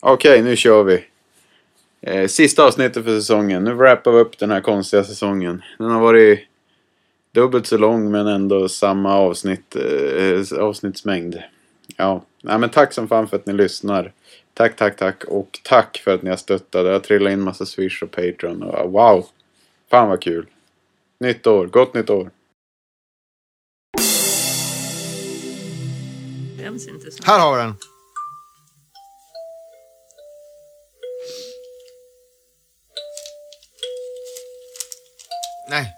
Okej, nu kör vi. Eh, sista avsnittet för säsongen. Nu wrappar vi upp den här konstiga säsongen. Den har varit dubbelt så lång men ändå samma avsnitt, eh, avsnittsmängd. Ja, Nej, men tack som fan för att ni lyssnar. Tack, tack, tack. Och tack för att ni har stöttat. Det har trillat in massa Swish och Patreon. Och, ah, wow! Fan vad kul. Nytt år. Gott nytt år. Här har vi den. Nej.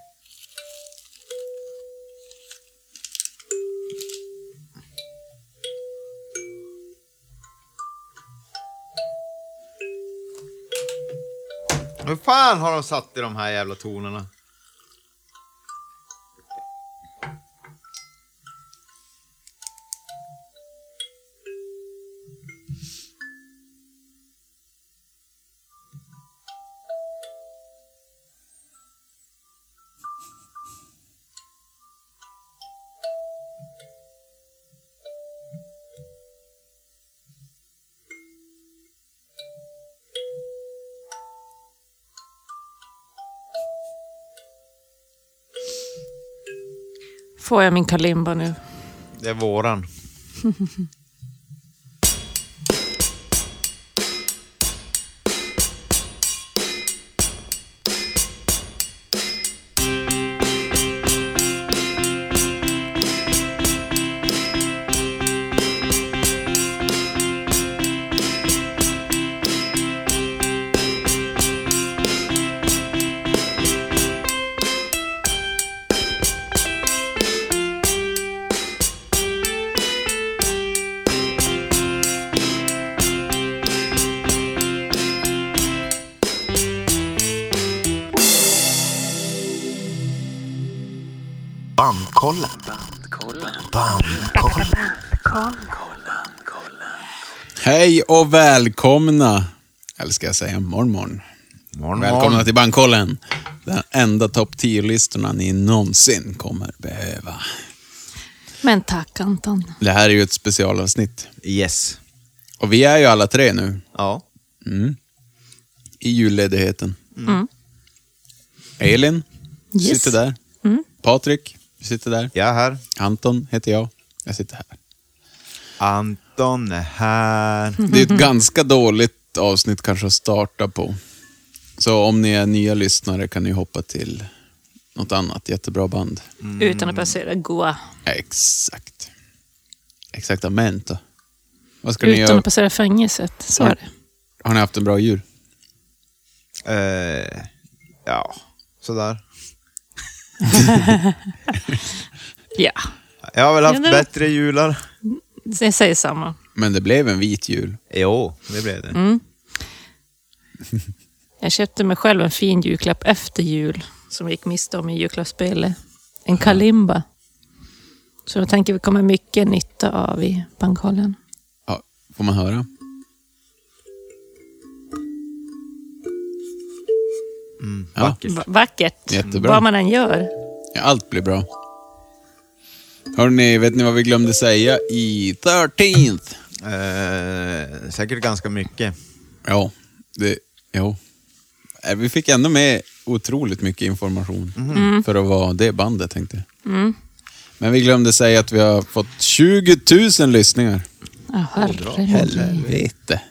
Hur fan har de satt i de här jävla tonerna? Får jag min kalimba nu? Det är våran. och välkomna. Eller ska jag säga morgon, morgon. Morgon, Välkomna till Bankkollen. Den enda topp 10-listorna ni någonsin kommer behöva. Men tack Anton. Det här är ju ett specialavsnitt. Yes. Och vi är ju alla tre nu Ja. i julledigheten. Mm. Elin Yes. sitter där. Patrik sitter där. Jag är här. Anton heter jag. Jag sitter här. Anton är här. Det är ett ganska dåligt avsnitt kanske att starta på. Så om ni är nya lyssnare kan ni hoppa till något annat jättebra band. Utan att passera goa. Exakt. Exaktamente. Vad ska ni Utan göra? att passera fängelset. Så är det. Har ni haft en bra jul? Eh, ja, sådär. Ja, Jag har väl haft Ja, det- bättre jular. Jag säger samma. Men det blev en vit jul. Jo, det blev det. Mm. Jag köpte mig själv en fin julklapp efter jul. Som jag gick miste om i julklappsspelet. En kalimba. Så jag tänker vi kommer mycket nytta av i bankhallen. Ja, får man höra? Ja. Vackert. Va- Vackert. Jättebra. Vad man än gör. Ja, allt blir bra. Hörrni, vet ni vad vi glömde säga i 13th? Eh, säkert ganska mycket. Ja, det... Jo. Eh, Vi fick ändå med otroligt mycket information för att vara det bandet, tänkte jag. Men vi glömde säga att vi har fått 20 000 lyssningar. Ja, herregud. Helvete.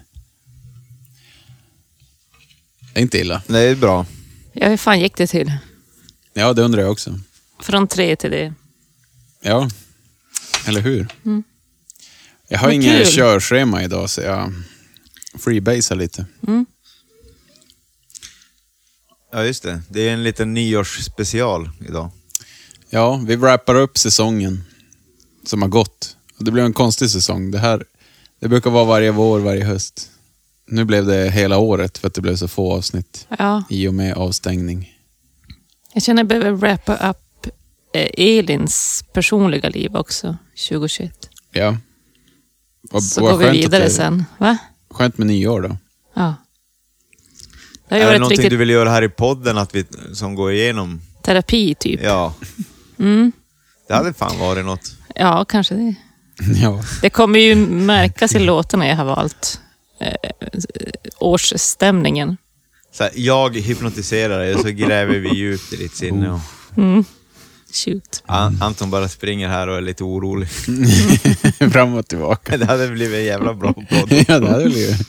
Det är inte illa. Det är bra. Ja, hur fan gick det till? Ja, det undrar jag också. Från tre till det. Ja, eller hur? Jag har inget körschema idag, så jag freebasar lite. Ja, just det. Det är en liten nyårsspecial idag. Ja, vi wrappar upp säsongen som har gått. Det blev en konstig säsong. Det här det brukar vara varje vår, varje höst. Nu blev det hela året för att det blev så få avsnitt Ja, i och med avstängning. jag känner att jag behöver wrappa upp Elins personliga liv också, 2021. Ja. Vad, Så går vi vidare det- sen. Va? Skönt med nyår då. Ja. Det Är det någonting riktigt du vill göra här i podden att vi, som går igenom? terapi, typ. Ja. Mm. Det hade fan varit något. Ja, kanske det. Ja. Det kommer ju märkas i låtarna jag har valt eh, årsstämningen. Så här, jag hypnotiserar dig och så gräver vi djupt i ditt sinne. Och Shoot. An- Anton bara springer här och är lite orolig. Fram och tillbaka. Det hade blivit en jävla bra podd. ja, det hade blivit.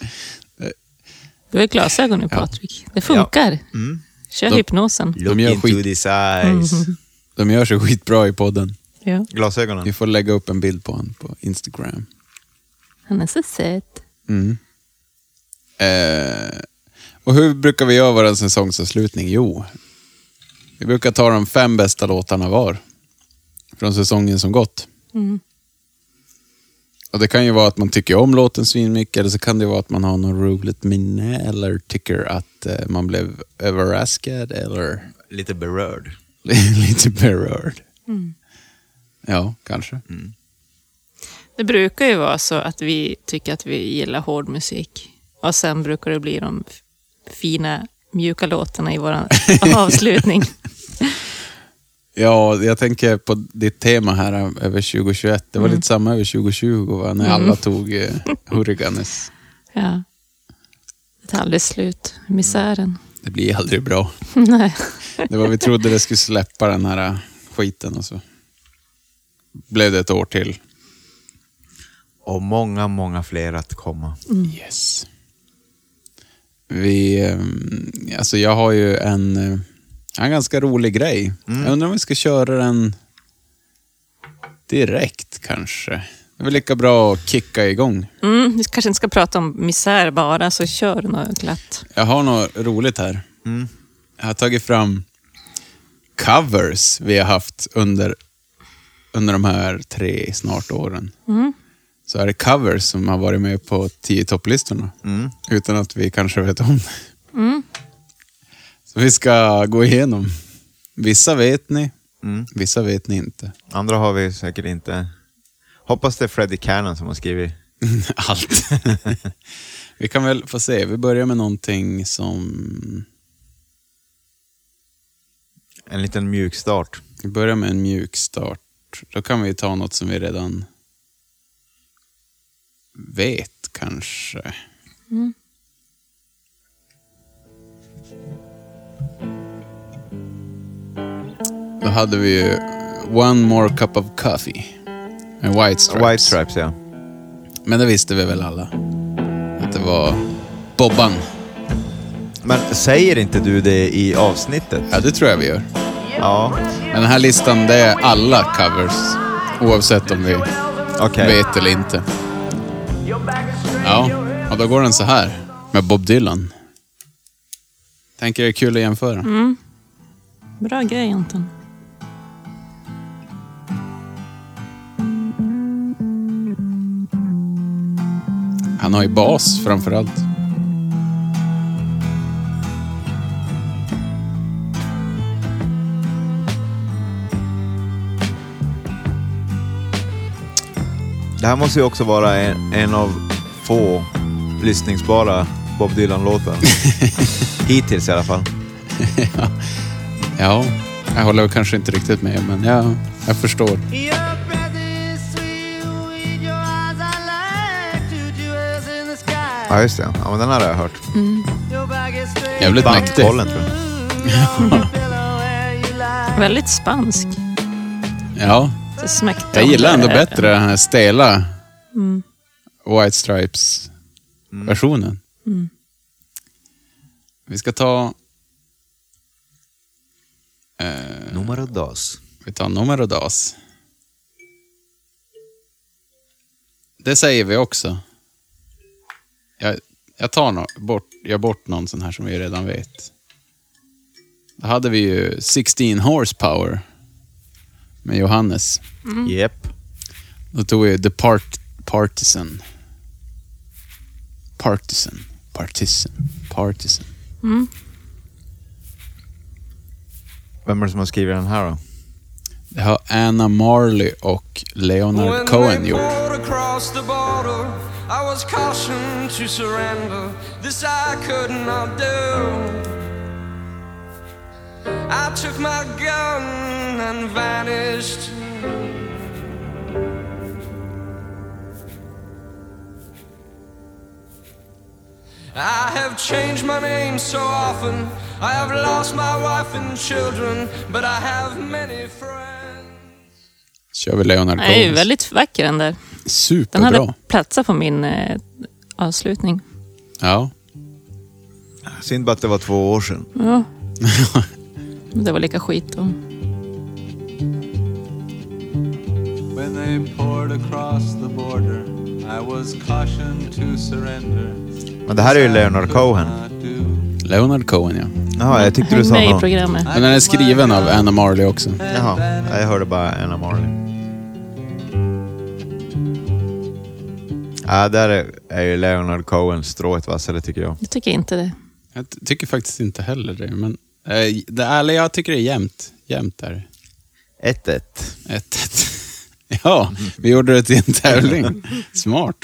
Du har ju glasögon nu Patrik. Det funkar. Mm. Kör De- hypnosen. Look gör into skit. these eyes. De gör sig skitbra i podden. Ja. Glasögonen. Vi får lägga upp en bild på honom på Instagram. Han är så söt. Mm. Eh, och hur brukar vi göra vår säsongsavslutning? Jo, vi brukar ta de fem bästa låtarna var. Från säsongen som gått. Mm. Och Det kan ju vara att man tycker om låten svinmycket, eller så kan det vara att man har något roligt minne, eller tycker att eh, man blev överraskad, eller Lite berörd. lite berörd. Ja, kanske. Det brukar ju vara så att vi tycker att vi gillar hård musik. Och sen brukar det bli de fina, mjuka låtarna i vår avslutning. Ja, jag tänker på ditt tema här eh, över 2021. Det var lite samma över 2020, va? när alla tog eh, Hurricanes. Ja. Det tar aldrig slut. Misären. Det blir aldrig bra. Nej. Det var vi trodde det skulle släppa den här eh, skiten och så blev det ett år till. Och många, många fler att komma. Yes. Vi, eh, alltså jag har ju en, eh, en ganska rolig grej. Jag undrar om vi ska köra den direkt kanske. Det är väl lika bra att kicka igång. Mm, vi kanske inte ska prata om misär bara, så kör något glatt. Jag har något roligt här. Mm. Jag har tagit fram covers vi har haft under, under de här tre snart åren. Så är det covers som har varit med på tio topplistorna. Mm. Utan att vi kanske vet om det. Så vi ska gå igenom. Vissa vet ni, Mm. vissa vet ni inte. Andra har vi säkert inte. Hoppas det är Freddie Cannon som har skrivit. Allt. vi kan väl få se. Vi börjar med någonting som... En liten mjuk start. Vi börjar med en mjuk start. Då kan vi ta något som vi redan vet kanske. Då hade vi ju One More Cup of Coffee med White Stripes. White Stripes, ja. Men det visste vi väl alla. Att det var Bobban. Men säger inte du det i avsnittet? Ja, det tror jag vi gör. Ja, Men den här listan, det är alla covers. Oavsett om vi okej. vet eller inte. Ja, och då går den så här med Bob Dylan. Tänker det är kul att jämföra. Bra grej Anton. Han har ju bas framför allt. Det här måste ju också vara en, en av få lyssningsbara Bob Dylan-låtar. Hittills i alla fall. Ja, jag håller kanske inte riktigt med, men ja, jag förstår. Ja, just det. Ja, men den här har jag hört. Straight Jävligt mäktig. Tror jag. Väldigt spansk. Ja, Smäckte jag gillar ändå där- bättre den här stela White Stripes-versionen. Vi ska ta... Eh, Numero dos. vi tar numero dos. Det säger vi också. Jag, jag tar no, bort, jag bort någon sån här som vi redan vet. Då hade vi ju 16 horsepower med Johannes. Jep. Då tog vi The Part Partisan. Partisan. Partisan. Partisan. Vem är det som har skrivit den här då? Det har Anna Marley och Leonard When Cohen gjort. poured across the border, I was cautioned to surrender. This I could not do. I took my gun and vanished. I have changed my name so often. I have lost my wife and children, but I have many friends. Kör vi Leonard Den är Cohen. väldigt vacker den där. Den Superbra. hade platsat på min eh, avslutning. Ja. Synd bara att det var två år sedan. Ja. det var lika skit då. When they poured across the border, I was cautioned to surrender. Men det här är ju Leonard Cohen. Leonard Cohen, ja. Jaha, jag tyckte du sa med i någon. programmet. Men den är skriven av Anna Marley också. Jaha, jag hörde bara Anna Marley. Ja, där är, är ju Leonard Cohen strået vassare tycker jag. Jag tycker inte det. Jag ty- tycker faktiskt inte heller det, men... Eh, det, eller jag tycker det är jämnt. Jämnt där. 1-1. 1-1. Ja, vi gjorde det till en tävling. Smart.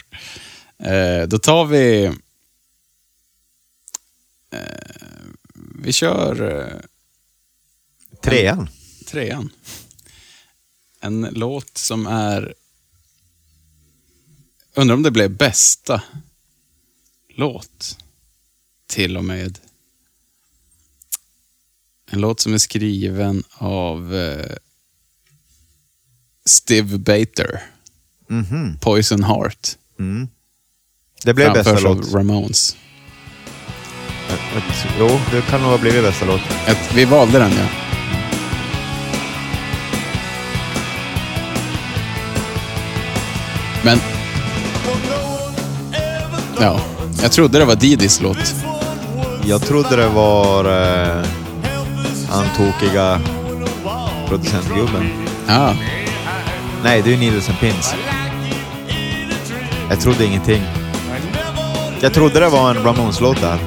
Eh, då tar vi... Eh, vi kör Trean. trean. En låt som är... Undrar om det blev bästa låt. Till och med. En låt som är skriven av eh, Steve Bater. Mhm. Poison Heart. Mm. Det blev bästa Framförs av låt. Ramones. Ett- ett- Jo, det kan nog ha blivit bästa låt. Ett, vi valde den ja. Men... Ja, jag trodde det var Didis låt. Jag trodde det var eh, han tokiga producentgubben. Ja, Nej, det är ju Needles and Pins. Jag trodde ingenting. Jag trodde det var en Ramones-låt där.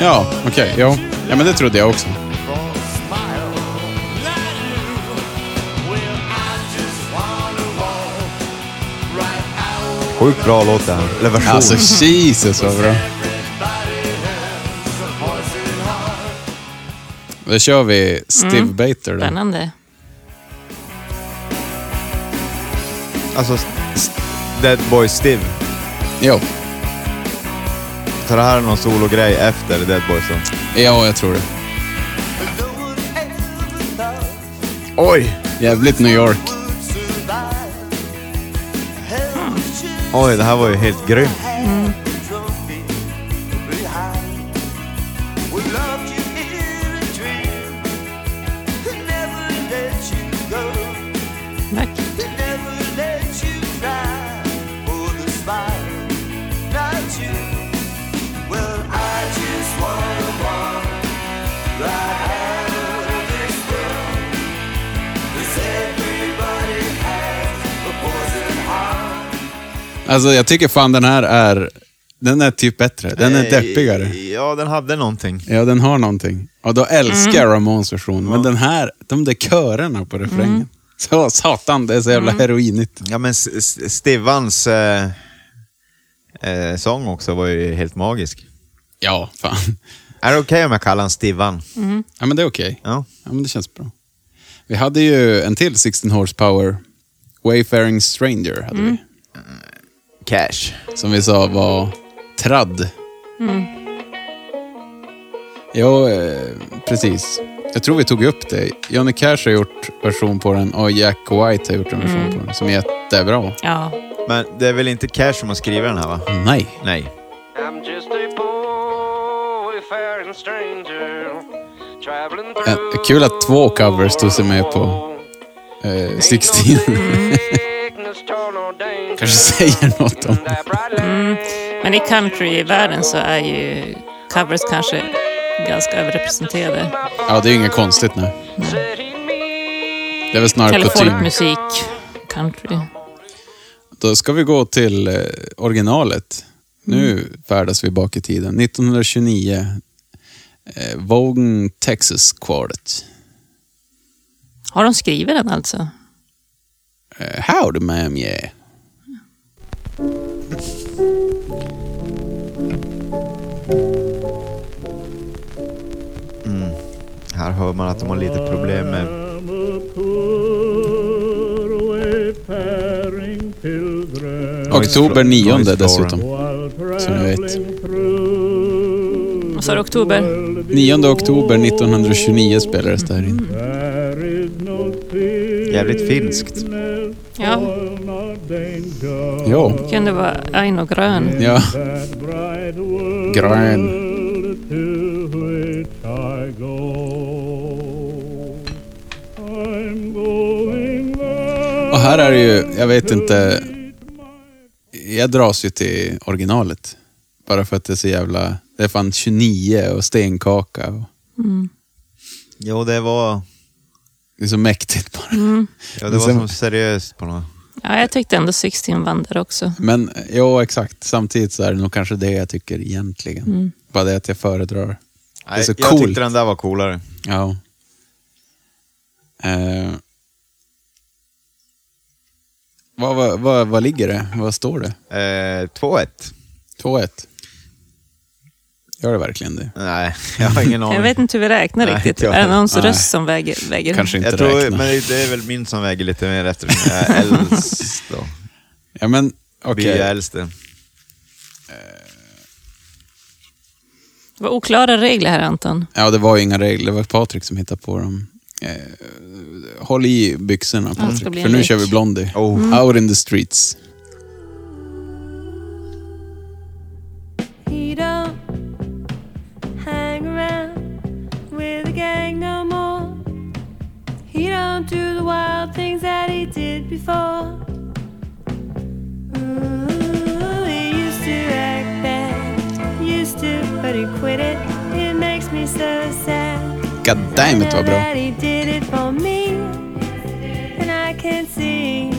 ja okej. ja. ja, men det trodde jag också. Sjukt bra låt det här. Eller version. Alltså, Jesus vad bra. Då kör vi Steve Bater då. Spännande. Alltså, Dead Boy Steve. Jo, Så det här är någon sologrej efter Dead Boy så. ja, jag tror det. Oj! Jävligt New York. Oj, det här var ju helt grymt. Vackert. Alltså jag tycker fan den här är... Den är typ bättre. Den är deppigare. Ja, den hade någonting. Ja, den har någonting. Och då älskar jag Ramones version. Men den här, de där körerna på refrängen. Så satan, det är så jävla heroinigt. Ja, men S- S- Stivans eh, eh, sång också var ju helt magisk. Ja, fan. Är det okej om jag kallar han Stivan? Ja, men det är okej. Ja. Ja, men det känns bra. Vi hade ju en till 16 horsepower. Wayfaring Stranger hade vi. Cash. Som vi sa var tradd. Ja, eh, precis. Jag tror vi tog upp det. Johnny Cash har gjort version på den och Jack White har gjort en version på den som är jättebra. Ja. Men det är väl inte Cash som har skrivit den här va? Nej. Nej. I'm just a boy, faring stranger, traveling Eh, kul att två covers tog sig med på eh, 16. Kanske säger något om det. Men i countryvärlden så är ju covers kanske ganska överrepresenterade. Ja, det är ju inget konstigt nu. Det är väl snarare Eller kutym. folkmusik, country. Då ska vi gå till eh, originalet. Nu färdas vi bak i tiden. 1929. Eh, Vogue Texas Quartet. Har de skrivit den alltså? Eh, howdy ma'am, yeah. Här hör man att de har lite problem med... Oktober 9 Noise dessutom. Så ni vet. Vad sa du, oktober? 9 oktober 1929 spelades det här in. Jävligt finskt. Ja, Ja, kunde vara Aino Grön. ja. Grön. Och här är det ju, jag vet inte. Jag dras ju till originalet. Bara för att det är så jävla... Det är fan 29 och stenkaka. Och Jo, det var, det är så mäktigt bara. ja, det var som seriöst på något. Ja, jag tyckte ändå 16 vann där också. Men ja, exakt. Samtidigt så är det nog kanske det jag tycker egentligen. Bara det att jag föredrar. Det är Nej, så jag coolt. tyckte den där var coolare. Ja. Eh. Vad, vad, vad, vad ligger det? Vad står det? Eh, 2-1. 2-1. Gör det verkligen det? Nej, jag har ingen aning. Jag vet inte hur vi räknar Nej, riktigt. Är det någons Nej. röst som väger, väger Kanske inte jag tror, räkna. men det är väl min som väger lite mer eftersom jag är äldst då. Ja, men okej. Vi är äldste. Det var oklara regler här, Anton. Ja, det var ju inga regler. Det var Patrik som hittade på dem. Eh, håll i byxorna ska Patrik, för nu kör vi Blondie. Oh. Out in the streets. Before. Ooh, he used to act bad, used to, but he quit it. It makes me so sad. God damn it, vad bra. He did it for me, and I can see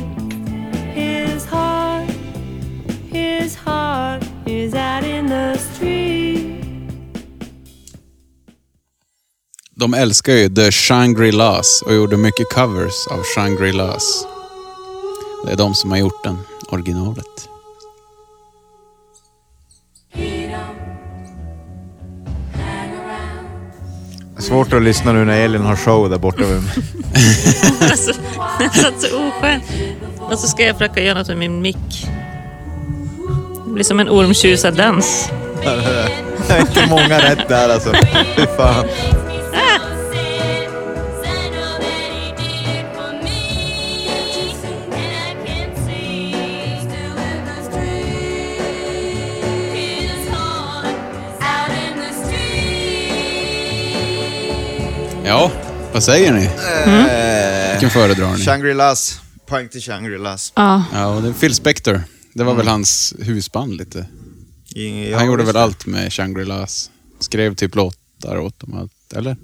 his heart. His heart is out in the street. De älskar ju The Shangri-Las och gjorde mycket covers av Shangri-Las. Det är de som har gjort den, originalet. Svårt att lyssna nu när Elin har show där borta. Alltså, jag satt så oskön. Och så ska jag försöka göra något med min mick. Det blir som en ormtjusardans. Det är inte många rätt där alltså. Fy fan. Ja, vad säger ni? Vilken föredrar ni? Shangri-Las. Poäng till Shangri-Las. Ja, Ja, och det är Phil Spector. Det var väl hans husband lite. Ja, Han gjorde väl allt med Shangri-Las. Skrev typ låtar åt dem allt, eller?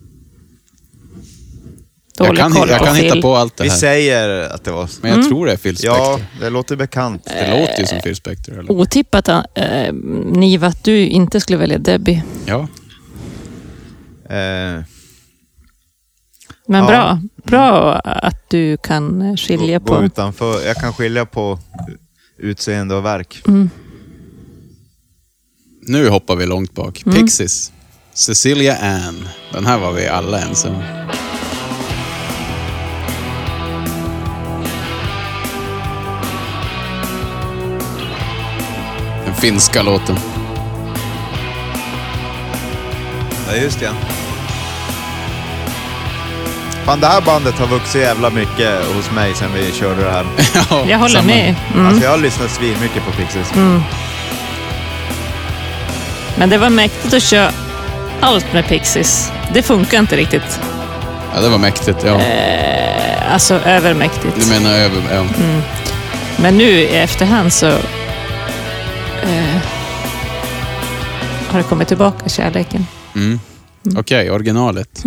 Jag dålig kan, koll jag på kan Phil. hitta på allt det Vi här. säger att det var... Men jag tror det är Phil Spector. Ja, det låter bekant. Det låter ju som Phil Spector. Eller? Otippat, äh, Niva, att du inte skulle välja Debbie. Ja. Eh, Men Ja. bra. Bra att du kan skilja gå, gå på... utanför. Jag kan skilja på utseende och verk. Nu hoppar vi långt bak. Pixies. Cecilia Ann. Den här var vi alla ense om. Den finska låten. Ja, just ja. Fan, det här bandet har vuxit jävla mycket hos mig sen vi körde det här. Ja, Jag håller samma. med. Mm. Alltså, jag har lyssnat svin mycket på Pixies. Men det var mäktigt att köra allt med Pixies. Det funkar inte riktigt. Ja, det var mäktigt. Ja. Eh, Alltså övermäktigt. Du menar över... Ja. Men nu i efterhand så eh, har det kommit tillbaka, kärleken. Mm. Okej, originalet.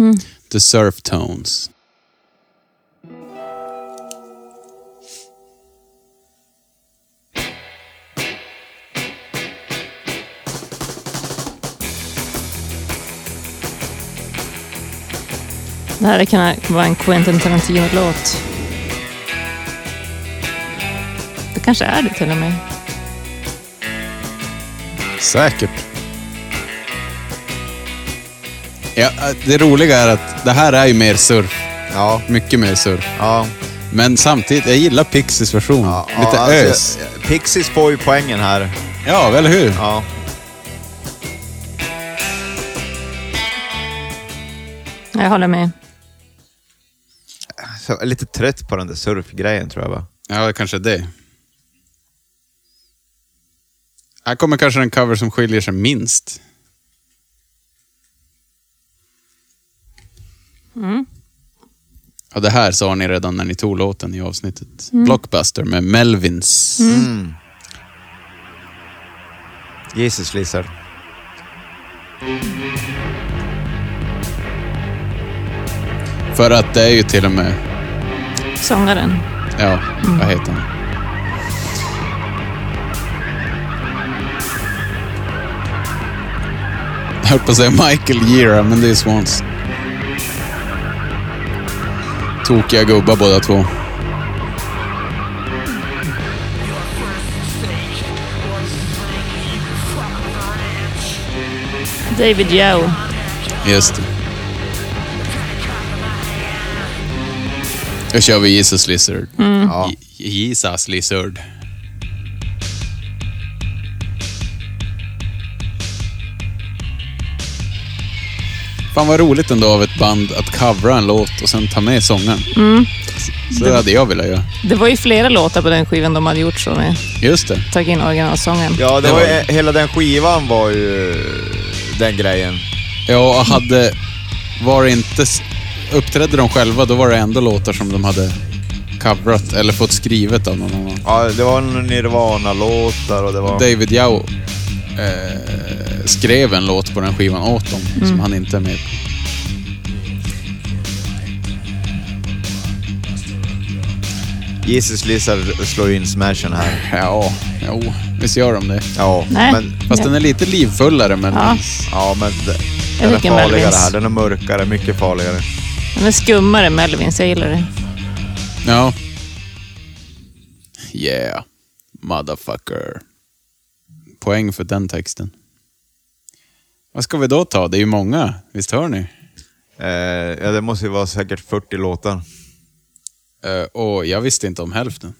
The Surf Tones. Det här kan vara en Quentin Tarantino-låt. Det kanske är det till och med. Säkert. Ja, det roliga är att det här är ju mer surf. Ja. Mycket mer surf. Ja. Men samtidigt, jag gillar Pixies version. Ja, Lite ja, alltså, ös. Pixies får ju poängen här. Ja, eller hur? Ja. Jag håller med. Jag är lite trött på den där surfgrejen tror jag va? Ja, kanske det. Här kommer kanske den cover som skiljer sig minst. Ja, det här sa ni redan när ni tog låten i avsnittet. Blockbuster med Melvins. Jesus Lizard. För att det är ju till och med, Sångaren. ja, vad heter han? Jag höll på att säga Michael Gira, men det är Swans. Tokiga gubbar båda två. David Yao. Just det. Då kör vi Jesus Lizard. Ja. J- Jesus Lizard. Fan vad roligt ändå av ett band att covra en låt och sen ta med sångaren. Så det hade jag velat göra. Det var ju flera låtar på den skivan de hade gjort så med. Just det. Tagit in originalsången. Ja, det Det var var ju, hela den skivan var ju den grejen. Ja, och hade... Var det inte... Uppträdde de själva, då var det ändå låtar som de hade coverat eller fått skrivet av någon annan. Ja, det var Nirvana-låtar och det var... David Yao eh, skrev en låt på den skivan åt dem, som han inte är med på. Jesus Lizard slår in smashen här. Ja, jo, visst gör de det. Ja, Nej. men, Fast den är lite livfullare, men... Ja. ja, men den är farligare Melvins. här. Den är mörkare, mycket farligare. Den är skummare Melvins, jag gillar det. Ja. Yeah, motherfucker. Poäng för den texten. Vad ska vi då ta? Det är ju många, visst hör ni? Eh, ja, det måste ju vara säkert 40 låtar. Eh, och jag visste inte om hälften.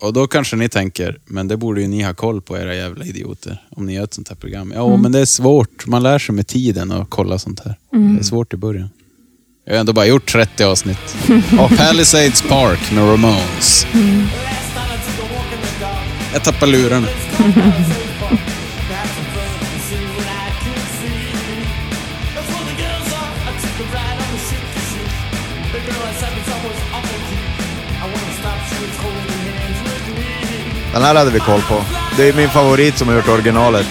Och då kanske ni tänker, men det borde ju ni ha koll på era jävla idioter. Om ni gör ett sånt här program. Ja, men det är svårt. Man lär sig med tiden att kolla sånt här. Det är svårt i början. Jag har ändå bara gjort 30 avsnitt. Och Palisades Park med Ramones. Jag tappar lurarna. Den här hade vi koll på. Det är min favorit som har gjort originalet.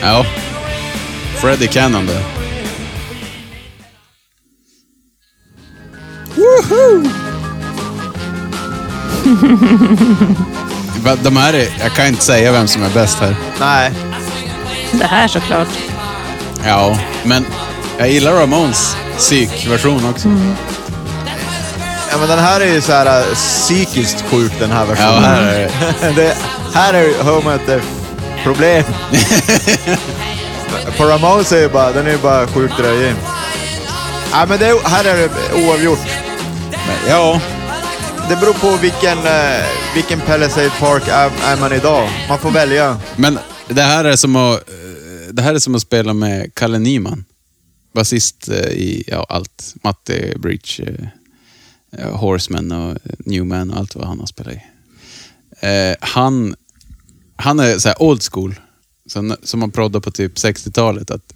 Ja. Freddie Cannon där. De här är, jag kan inte säga vem som är bäst här. Nej, Det här såklart. Ja, men jag gillar Ramones psykversion också. ja, men den här är ju så här äh, psykiskt sjuk den här versionen. Ja, här är det. det, här är, hör man att det är problem. på Ramones är ju bara, den är ju bara sjukt röjig. Ja, men det, är- här är det oavgjort. Men, ja, det beror på vilken, eh, vilken Palisade Park är, är man idag. Man får välja. men det här är som att, eh, det här är som att spela med Kalle Nyman. Basist eh, i ja, allt. Matte, Breach, eh, eh, Horseman och Newman och allt vad han har spelat i. Han, han är så här old school. Som, man proddade på typ 60-talet. Att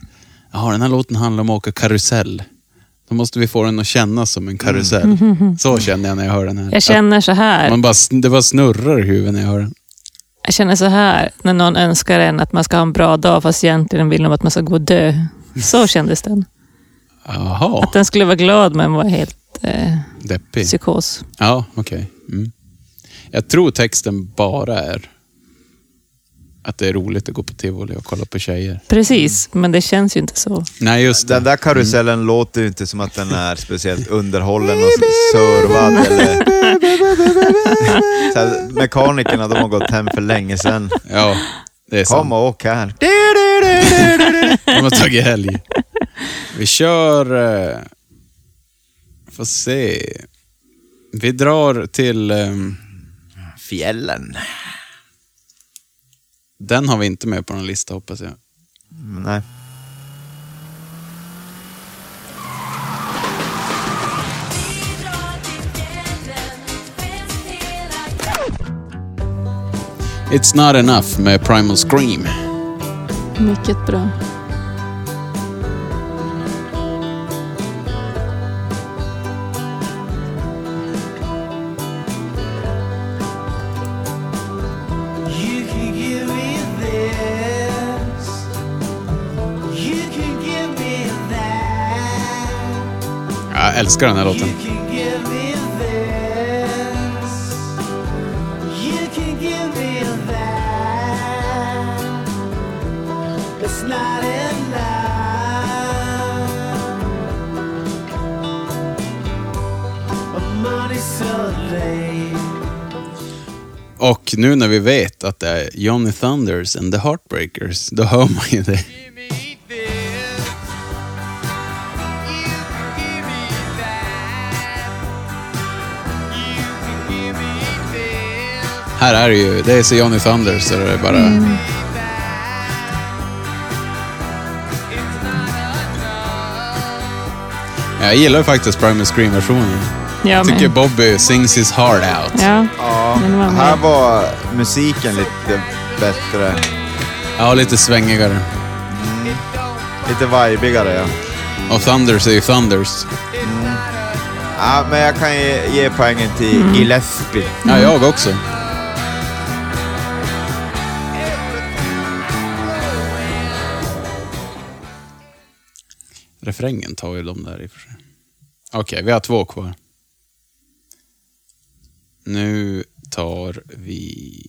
den här låten handlar om att åka karusell. Då måste vi få den att kännas som en karusell. Så känner jag när jag hör den här. Jag känner så här. Man bara, det bara snurrar i huvudet när jag hör den. Jag känner så här när någon önskar en att man ska ha en bra dag fast egentligen vill de att man ska gå och dö. Så kändes den. Jaha, Att den skulle vara glad men var helt eh, deppig. psykos. Ja, okej. Mm. Jag tror texten bara är att det är roligt att gå på tivoli och kolla på tjejer. Precis, men det känns ju inte så. Nej, just det. Den där karusellen låter ju inte som att den är speciellt underhållen och servad eller... Så här, mekanikerna de har gått hem för länge sedan. Ja, det är sant. Kom och åk här. De har tagit helg. Vi kör... Eh, får se. Vi drar till... ehm, Fjällen. Den har vi inte med på någon lista hoppas jag. Mm, Nej. It's not enough med Primal Scream. Mycket bra. Älskar den här låten. Och nu när vi vet att det är Johnny Thunders and the Heartbreakers, då hör man ju det. Här är det ju, det är så Johnny Thunders så det är bara... Jag gillar ju faktiskt Primal Scream-versionen. Jag Jag tycker. Bobby sings his heart out. Ja, Ja, var här var musiken lite bättre. Ja, lite svängigare. Lite vibigare ja. Och Thunders är ju Thunders. ja men jag kan ge, ge poängen till Gillespie. Ja, jag också. Refrängen tar ju de där i och för sig. Okej, vi har två kvar. Nu tar vi...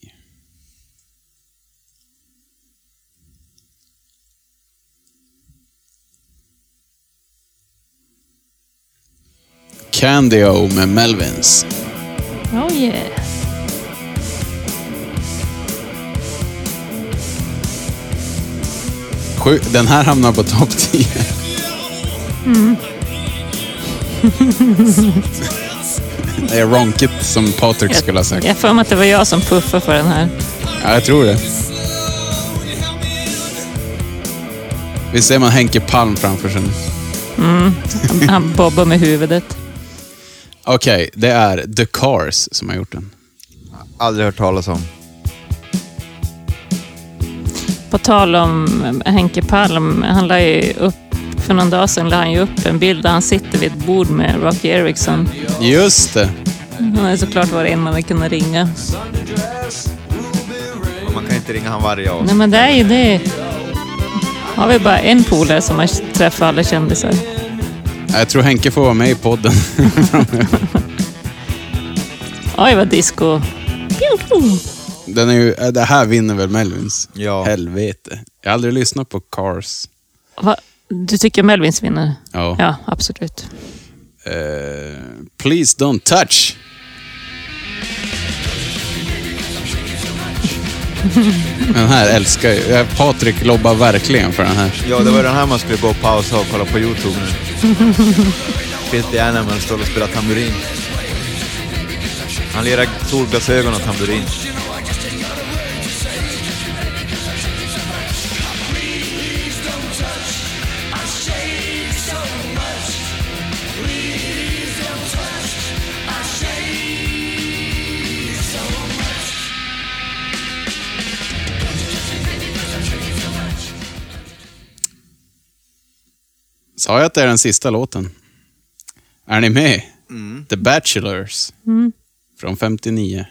Candy-O med Melvins. Oh yeah. Den här hamnar på topp 10. Det är ronkigt som Patrik skulle ha sagt. Jag får mig att det var jag som puffade för den här. Ja, jag tror det. Visst ser man Henke Palm framför sig? Han, han bobbar med huvudet. Okej, det är The Cars som har gjort den. Aldrig hört talas om. På tal om Henke Palm, han la ju upp, för någon dag sedan la han ju upp en bild där han sitter vid ett bord med Rocky Erickson. Just det. Han har såklart varit en man hade kunnat ringa. Och Man kan inte ringa han varje år. Nej men det är ju det. Har vi bara en polare som har träffat alla kändisar. Jag tror Henke får vara med i podden. Oj vad disco. Den är ju, äh, det här vinner väl Melvins? Ja. Helvete. Jag har aldrig lyssnat på Cars. Va? Du tycker Melvins vinner? Ja. Ja, absolut. Eh, please don't touch. Den här älskar jag. Patrik lobbar verkligen för den här. Ja, det var den här man skulle gå och pausa och kolla på YouTube nu. Filthy Animal står och spelar tamburin. Han lirar solglasögon och tamburin. Sa jag att det är den sista låten? Är ni med? The Bachelors. Från 59.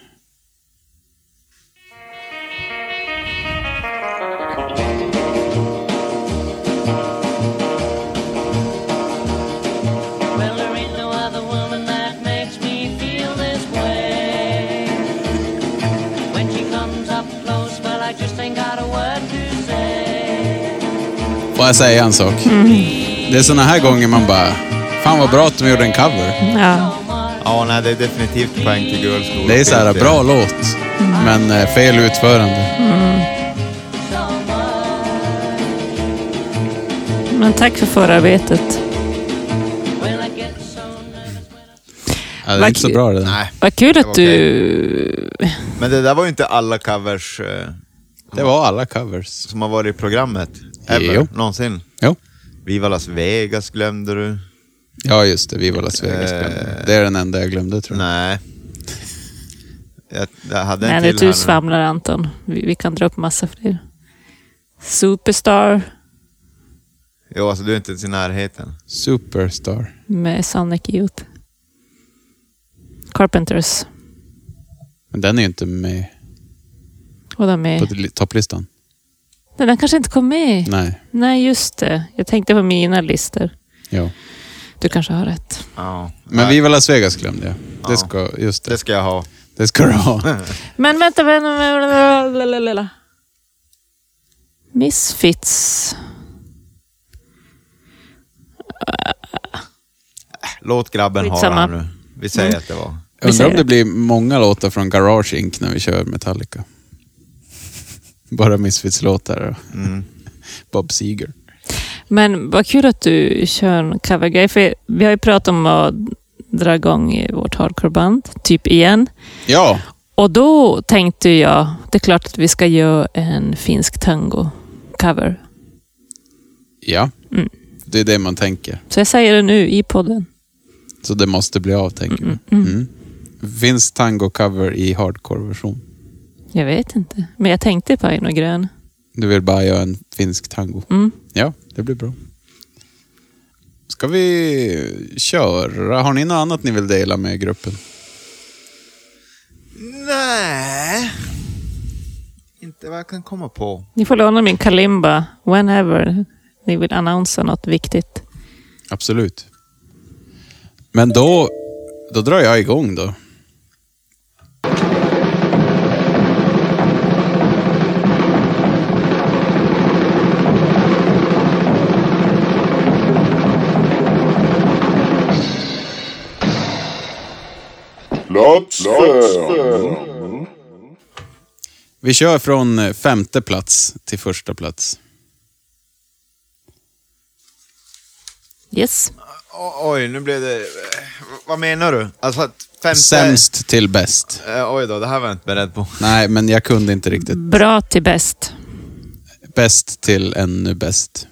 Well, there ain't no other woman that makes me feel this way. When she comes up close, well, I just ain't got a word to say. Får jag säga en sak? Det är såna här gånger man bara, fan vad bra att de gjorde en cover. Ja. Ja, nej, det är definitivt poäng till Girls School. Det är så här, bra låt, men eh, fel utförande. Men tack för förarbetet. Ja, det är Vad inte så kul. bra det där. Nej, Vad kul Det var att du... men det där var ju inte alla covers eh, Det var alla covers. Som har varit i programmet? Ever? Jo. Någonsin? Jo. Viva Las Vegas glömde du. Ja, just det. Viva Las Vegas. Eh. glömde. Det är den enda jag glömde tror jag. Nej. Jag, jag hade en Nej, till du svamlar Anton. Vi, vi kan dra upp massa fler. Superstar Jo, alltså du är inte ens i närheten. Superstar. med Sonic Youth. Carpenters. Men den är ju inte med Och de på topplistan. Nej, den kanske inte kom med. Nej. Nej, just det. Jag tänkte på mina listor. Ja. Du kanske har rätt. Ja. Men Viva Las Vegas glömde jag. Det Ja. ska, just det. Det ska jag ha. Det ska du ha. Men vänta, vänta. Misfits. Låt grabben ha Skitsamma. här nu. Vi säger Mm. att det var. Undrar om det blir många låtar från Garage Inc. när vi kör Metallica. Bara Misfits-låtar och Mm. Bob Seger. Men vad kul att du kör en covergrej. För vi har ju pratat om att dra igång i vårt hardcoreband, typ igen. Ja, Och då tänkte jag, det är klart att vi ska göra en finsk tango-cover. ja. Mm. Det är det man tänker. Så jag säger det nu i podden. Så det måste bli av, tänker Mm, vi. mm. Mm. Finns tango-cover i hardcore-version? Jag vet inte, men jag tänkte på en och grön. Du vill bara göra en finsk tango? Mm. Ja, det blir bra. Ska vi köra? Har ni något annat ni vill dela med gruppen? Nej. Inte vad jag kan komma på. Ni får låna min kalimba whenever ni vill annonsera något viktigt. Absolut. Men då, då drar jag igång då. Plats fem. Vi kör från eh, femte plats till första plats. Yes. O- Oj, nu blev det... Vad menar du? Alltså att femte... Sämst till bäst. Eh, oj då, det här var jag inte beredd på. Nej, men jag kunde inte riktigt. Bra till bäst. Bäst till ännu bäst.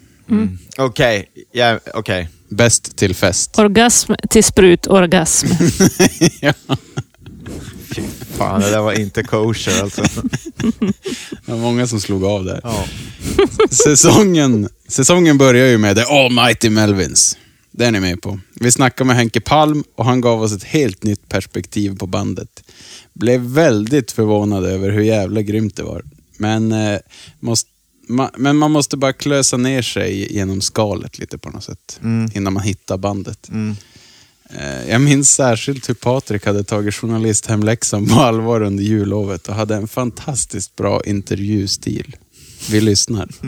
Okej, ja, okej. Bäst till fest. Orgasm till sprutorgasm. ja. Fan, det där var inte kosher alltså. Det var många som slog av där. Ja. Säsongen, säsongen börjar ju med The Almighty Melvins. Det är ni med på. Vi snackade med Henke Palm och han gav oss ett helt nytt perspektiv på bandet. Blev väldigt förvånad över hur jävla grymt det var. Men, eh, måste, ma, men man måste bara klösa ner sig genom skalet lite på något sätt. Innan man hittar bandet. Eh, Jag minns särskilt hur Patrik hade tagit journalisthemläxan på allvar under jullovet och hade en fantastiskt bra intervjustil. Vi lyssnar.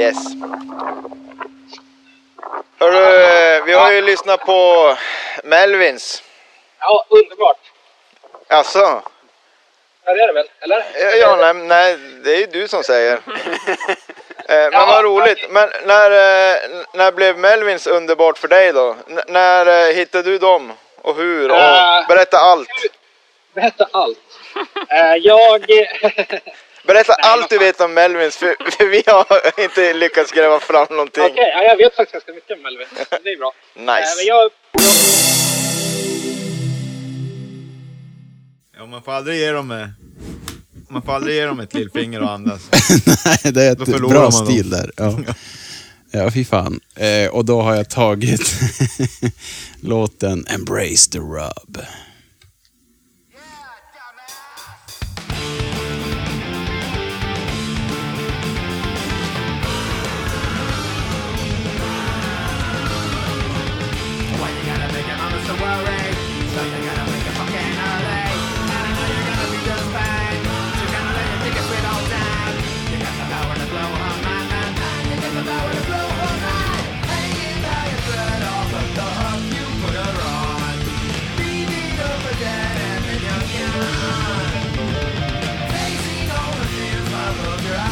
Yes. Hörru, vi har ju lyssnat på Melvins. Ja, underbart. Alltså, Ja, det är det väl? Eller? ja, nej, nej, det är ju du som säger. Eh, Men vad roligt. Men när, eh, när blev Melvins underbart för dig då? N- när eh, hittade du dem? Och hur? Och berätta allt. Berätta allt. Jag... Berätta allt du vet om Melvins, för, för vi har inte lyckats gräva fram någonting. Okej, ja, jag vet faktiskt ganska mycket om Melvin. Det är bra. Eh, men Nice. jag... Ja, man får aldrig ge dem, eh, man får aldrig ge dem ett lillfinger och andas. Nej, det är ett bra stil där. Ja, ja fy fan. Eh, och då har jag tagit låten Embrace the Rub.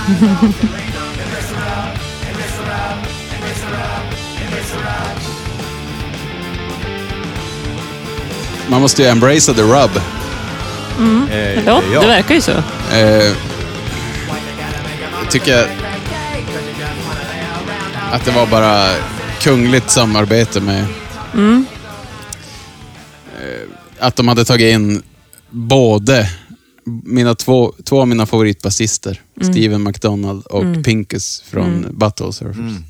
Man måste ju embracea the rub. Eh, Ja, ja. det verkar ju så. Eh, jag tycker att det var bara kungligt samarbete med... Mm. Eh, att de hade tagit in både mina två, två av mina favoritbasister, Mm. Steven McDonald och Mm. Pinkus från Mm. Battle Surfers. Mm.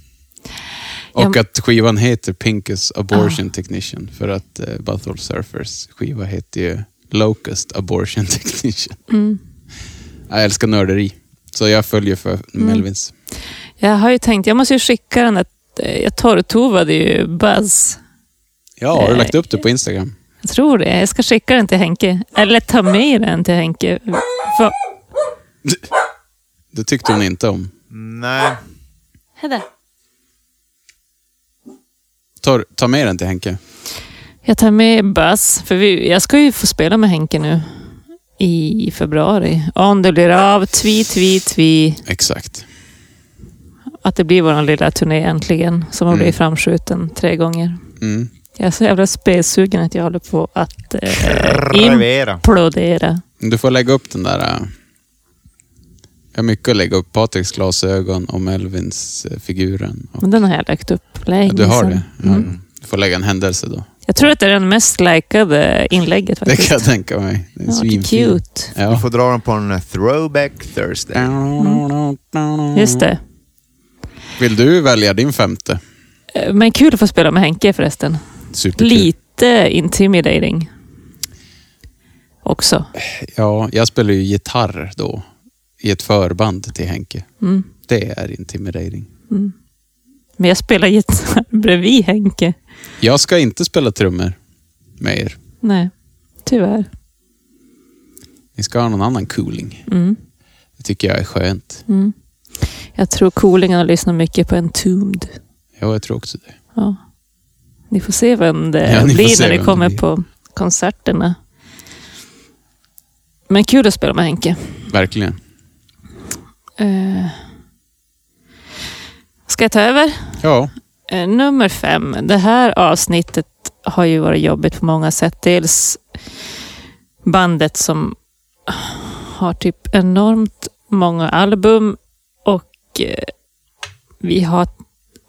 Och Ja. att skivan heter Pinkus Abortion Ah. Technician för att eh, Battle Surfers skiva heter ju Locust Abortion Technician. Mm. Jag älskar nörderi. Så jag följer för Melvins. Jag har ju tänkt, jag måste ju skicka den där, jag torrtovade ju Buzz. Ja, har du Eh, lagt upp det på Instagram? Jag tror det. Jag ska skicka den till Henke. Eller ta med den till Henke. För... Det tyckte hon inte om. Nej. Hedda. Ta, ta med den till Henke. Jag tar med Buzz, för vi, jag ska ju få spela med Henke nu i februari. Om det blir av, tvi, tvi, tvi. Exakt. Att det blir vår lilla turné äntligen, som har Mm. blivit framskjuten tre gånger. Mm. Jag är så jävla spelsugen att jag håller på att eh, implodera. Du får lägga upp den där... äh, Jag har mycket att lägga upp. Patriks glasögon och Melvins äh, figuren. Och, Men den har jag lagt upp länge ja, du har det? Ja. Mm. Du får lägga en händelse då. Jag tror att det är den mest likade inlägget Det faktiskt. kan jag tänka mig. Det är Ja, cute. Du Ja. får dra dem på en throwback Thursday. Just det. Vill du välja din femte? Eh, Men kul att få spela med Henke förresten. Superkul. Lite intimidating. Också. Ja, jag spelar ju gitarr då. I ett förband till Henke. Mm. Det är intimidating. Men jag spelar gitarr bredvid Henke. Jag ska inte spela trummor med er. Nej, tyvärr. Ni ska ha någon annan cooling. Mm. Det tycker jag är skönt. Mm. Jag tror coolingen har lyssnat mycket på Entombed. Ja, jag tror också det. Ja. Ni får se vem det Ja, blir när ni kommer på konserterna. Men kul att spela med Henke. Verkligen. Eh. Ska jag ta över? Ja, Eh, nummer fem. Det här avsnittet har ju varit jobbigt på många sätt. Dels bandet som har typ enormt många album och eh, vi har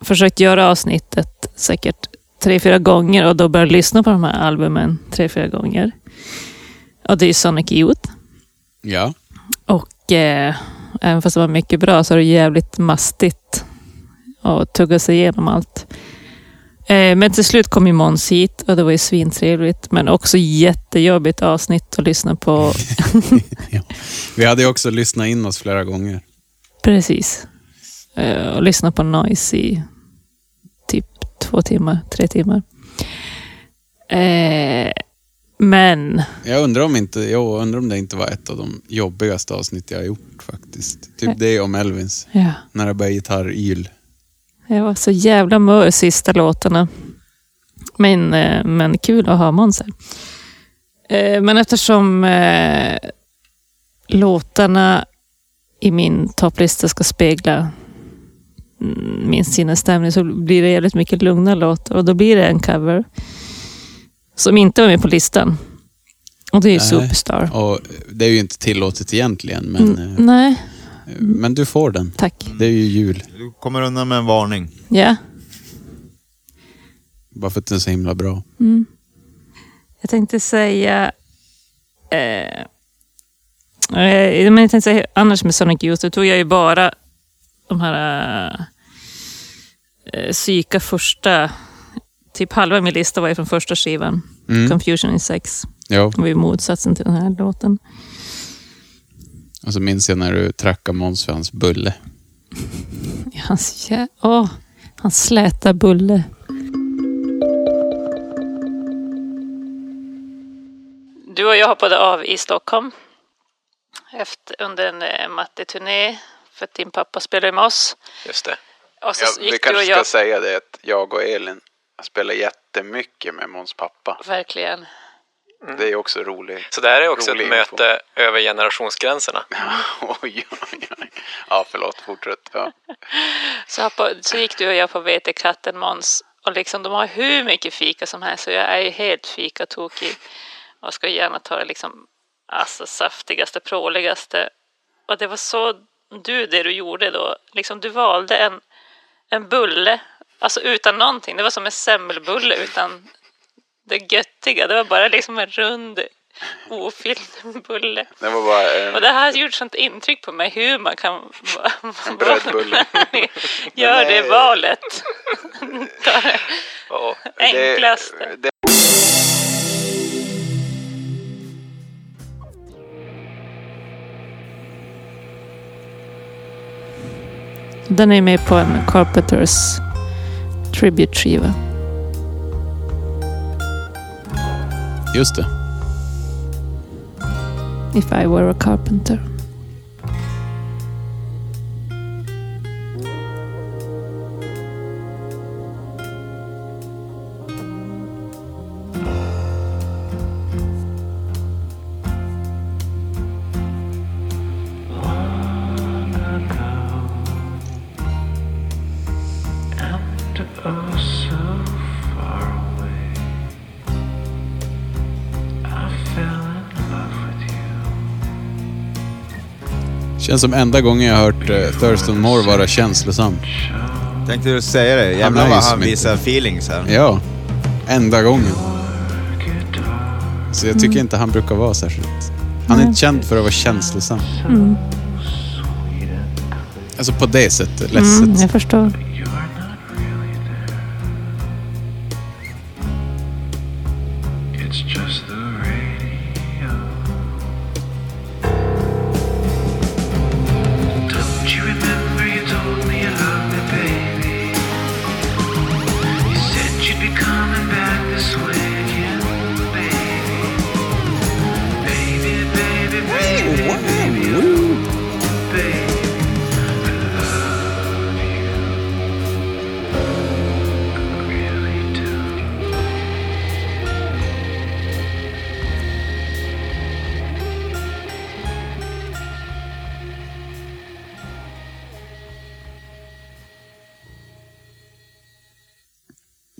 försökt göra avsnittet säkert tre, fyra gånger och då börjat lyssna på de här albumen tre, fyra gånger. Och det är Sonic Youth. ja. Och eh, även fast det var mycket bra så är det jävligt mastigt att tugga sig igenom allt. Eh, men till slut kom ju Måns hit och det var ju svintrevligt. Men också jättejobbigt avsnitt att lyssna på. Vi hade ju också lyssnat in oss flera gånger. Precis. Eh, och lyssna på Noise i två timmar, tre timmar. Eh, men Jag undrar om, inte, jag undrar om det inte var ett av de jobbigaste avsnitt jag har gjort faktiskt. Typ det om Elvins. ja, När det började gitarryl. jag var så jävla mör sista låtarna. Men, eh, men kul att ha Måns här. Eh, men eftersom eh, låtarna i min topplista ska spegla mm, min sinnesstämning så blir det jävligt mycket lugna låtar och då blir det en cover som inte var med på listan. Och det är ju. Superstar. Och det är ju inte tillåtet egentligen, men, Mm, eh, nej, men du får den. tack. Det är ju jul. Du kommer undan med en varning. Ja. Bara för att den är så himla bra. Mm. Jag tänkte säga... Eh, eh, men jag tänkte säga annars med Sonic Youth, då tog jag ju bara de här eh, psyka första... Typ halva min lista var ju från första skivan. Mm. Confusion in sex. Ja, Det var ju motsatsen till den här låten. och så minns jag när du trackade Måns för hans bulle. Hans, jä- åh, hans släta bulle. Du och jag hoppade av i Stockholm efter, under en eh, matteturné för att din pappa spelade med oss. Just det. Och så Ja, vi gick du kanske och ska jag... säga det att jag och Elin spelar jättemycket med Måns pappa. Verkligen. Det är också roligt. Så det här är också ett info. möte över generationsgränserna. oj, oj, oj. Ja, förlåt. Fortsätt. Ja. Så, hoppade, så gick du och jag på Vetekatten Måns. Och liksom, de har hur mycket fika som helst. Så jag är ju helt fikatokig. Och ska gärna ta det liksom alltså saftigaste, pråligaste. Och det var så du det du gjorde då. Liksom du valde en, en bulle, alltså utan någonting. Det var som en semmelbulle utan det göttiga. Det var bara liksom en rund ofylld bulle. Det var bara en, Och det här har gjort sånt intryck på mig hur man kan en brödbulle. gör det valet. Ta det enklaste. Det, Den är med på en Carpenters Tribute-skiva. just det. If I were a carpenter. Känns som enda gången jag har hört uh, Thurston Moore vara känslosam. Tänkte du säga det? Jävlar är vad ju han som visar feelings här. Ja, enda gången. Så jag tycker inte han brukar vara särskilt... Han är inte känd för att vara känslosam. Mm. Alltså på det sättet, ledset. Mm, jag förstår.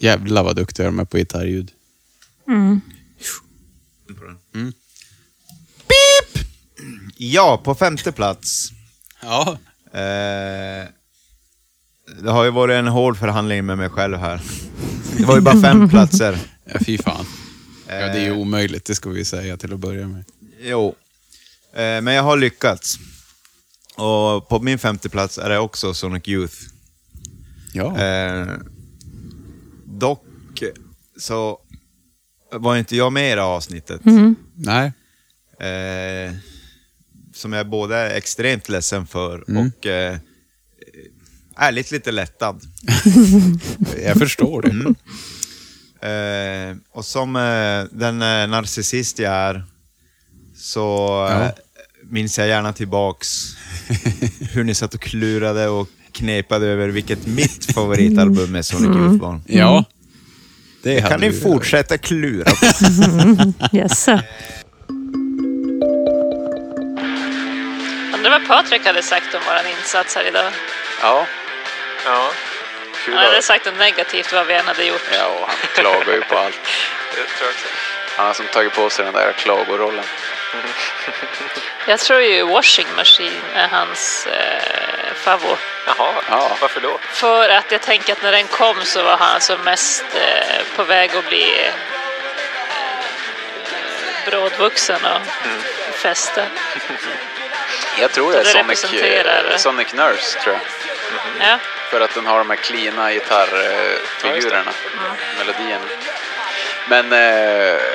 Jävlar vad duktiga de är på gitarrljud. Mm. Mm. Ja, på femte plats. Ja. Eh, det har ju varit en hård förhandling med mig själv här. Det var ju bara fem platser. Ja, fy fan. Ja, det är ju omöjligt, det ska vi säga till att börja med. Jo. Eh, men jag har lyckats. Och på min femte plats är det också Sonic Youth. Ja. Eh, dock så var inte jag med i det här avsnittet. Mm. Nej. Eh, som jag både är extremt ledsen för Mm. och eh, ärligt lite lättad. Jag förstår det. Mm. Eh, och som eh, den eh, narcissist jag är så eh, Ja. minns jag gärna tillbaks hur ni satt och klurade och knepade över vilket mitt favoritalbum med Sonic Mm. Youth var. Ja. Det kan hade ni fortsätta klura på. Yes. Undrar vad Patrik hade sagt om vår insats här idag. Ja. Ja, Han hade sagt något negativt vad vi än hade gjort. Ja, och han klagar ju på allt. det tror jag också. Han har som tagit på sig den där klagorollen. Jag tror ju Washing Machine är hans eh, favorit. Jaha, Ja. varför då? För att jag tänker att när den kom så var han som mest eh, på väg att bli eh, brådvuxen och Mm. fästa. Jag tror det är Sonic, representerar- eh, Sonic Nurse, tror jag. Ja. För att den har de här cleana gitarrfigurerna, Mm. melodierna. Men, eh,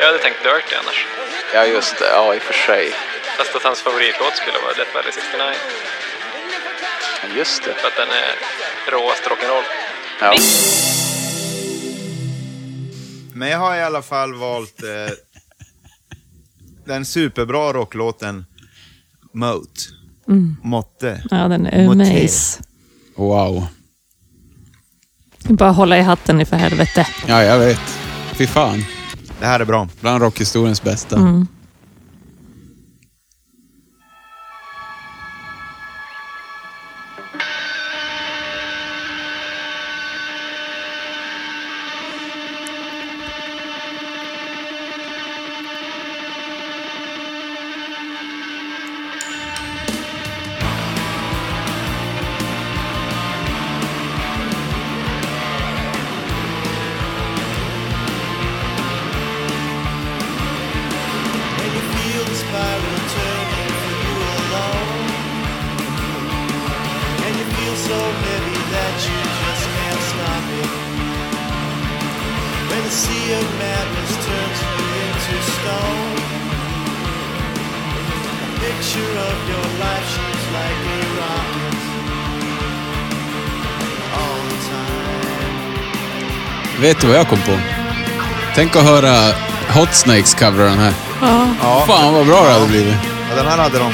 Jag hade tänkt Dirty annars. ja just det, ja i och för sig. Fast att hans favoritlåt skulle vara Death Valley 69. Ja, Just det. För att den är råast rock'n'roll. Ja. Men jag har i alla fall valt eh, den superbra rocklåten Moat. Mm. Motte. Ja, den är amaze. Wow. Bara hålla i hatten i för helvete. Ja, jag vet. Fy fan. Det här är bra. Bland rockhistoriens bästa. Mm. Vet du vad jag kom på? Tänk att höra Hot Snakes covera den här. Ja. Fan vad bra det hade blivit. Ja, den här hade de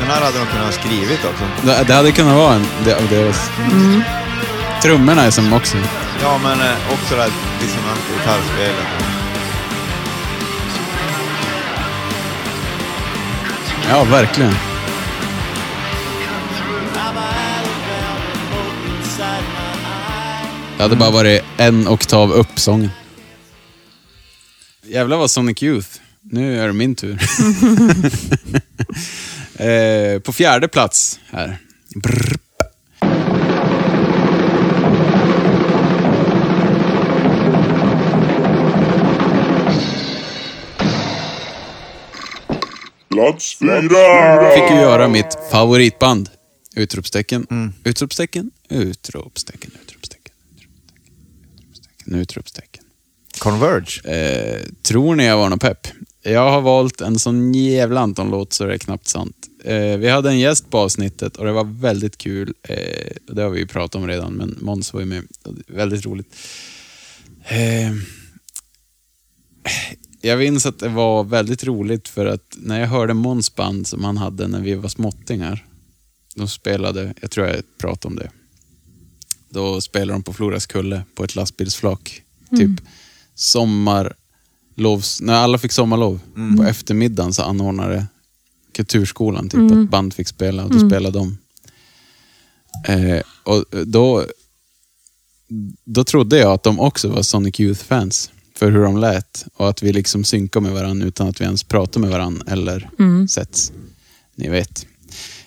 den här hade de kunnat ha skrivit också. Det, det, hade kunnat vara en av deras. Mm. Trummorna är som också. Ja, men eh, också det här dissonanta gitarrspelet. Ja, verkligen. Det hade bara varit en oktav upp sången. Jävlar vad Sonic Youth. Nu är det min tur. eh, på fjärde plats här. Brrr. Plats fyra! Fick ju göra mitt favoritband. Utropstecken, utropstecken, utropstecken, utropstecken, utropstecken, utropstecken. Converge. Eh, tror ni jag var någon pepp? Jag har valt en sån jävla Anton-låt så det är knappt sant. Eh, vi hade en gäst på avsnittet och det var väldigt kul. Eh, det har vi ju pratat om redan, men Måns var ju med. Väldigt roligt. Eh, jag minns att det var väldigt roligt för att när jag hörde Måns band som han hade när vi var småttingar. De spelade, jag tror jag pratade om det. Då spelade de på Floras kulle på ett lastbilsflak. Mm. Typ sommarlovs... När alla fick sommarlov på eftermiddagen så anordnade Kulturskolan typ Mm. att band fick spela och då Mm. spelade de. Eh, och då, då trodde jag att de också var Sonic Youth-fans för hur de lät och att vi liksom synkade med varandra utan att vi ens pratade med varandra eller Mm. setts. Ni vet.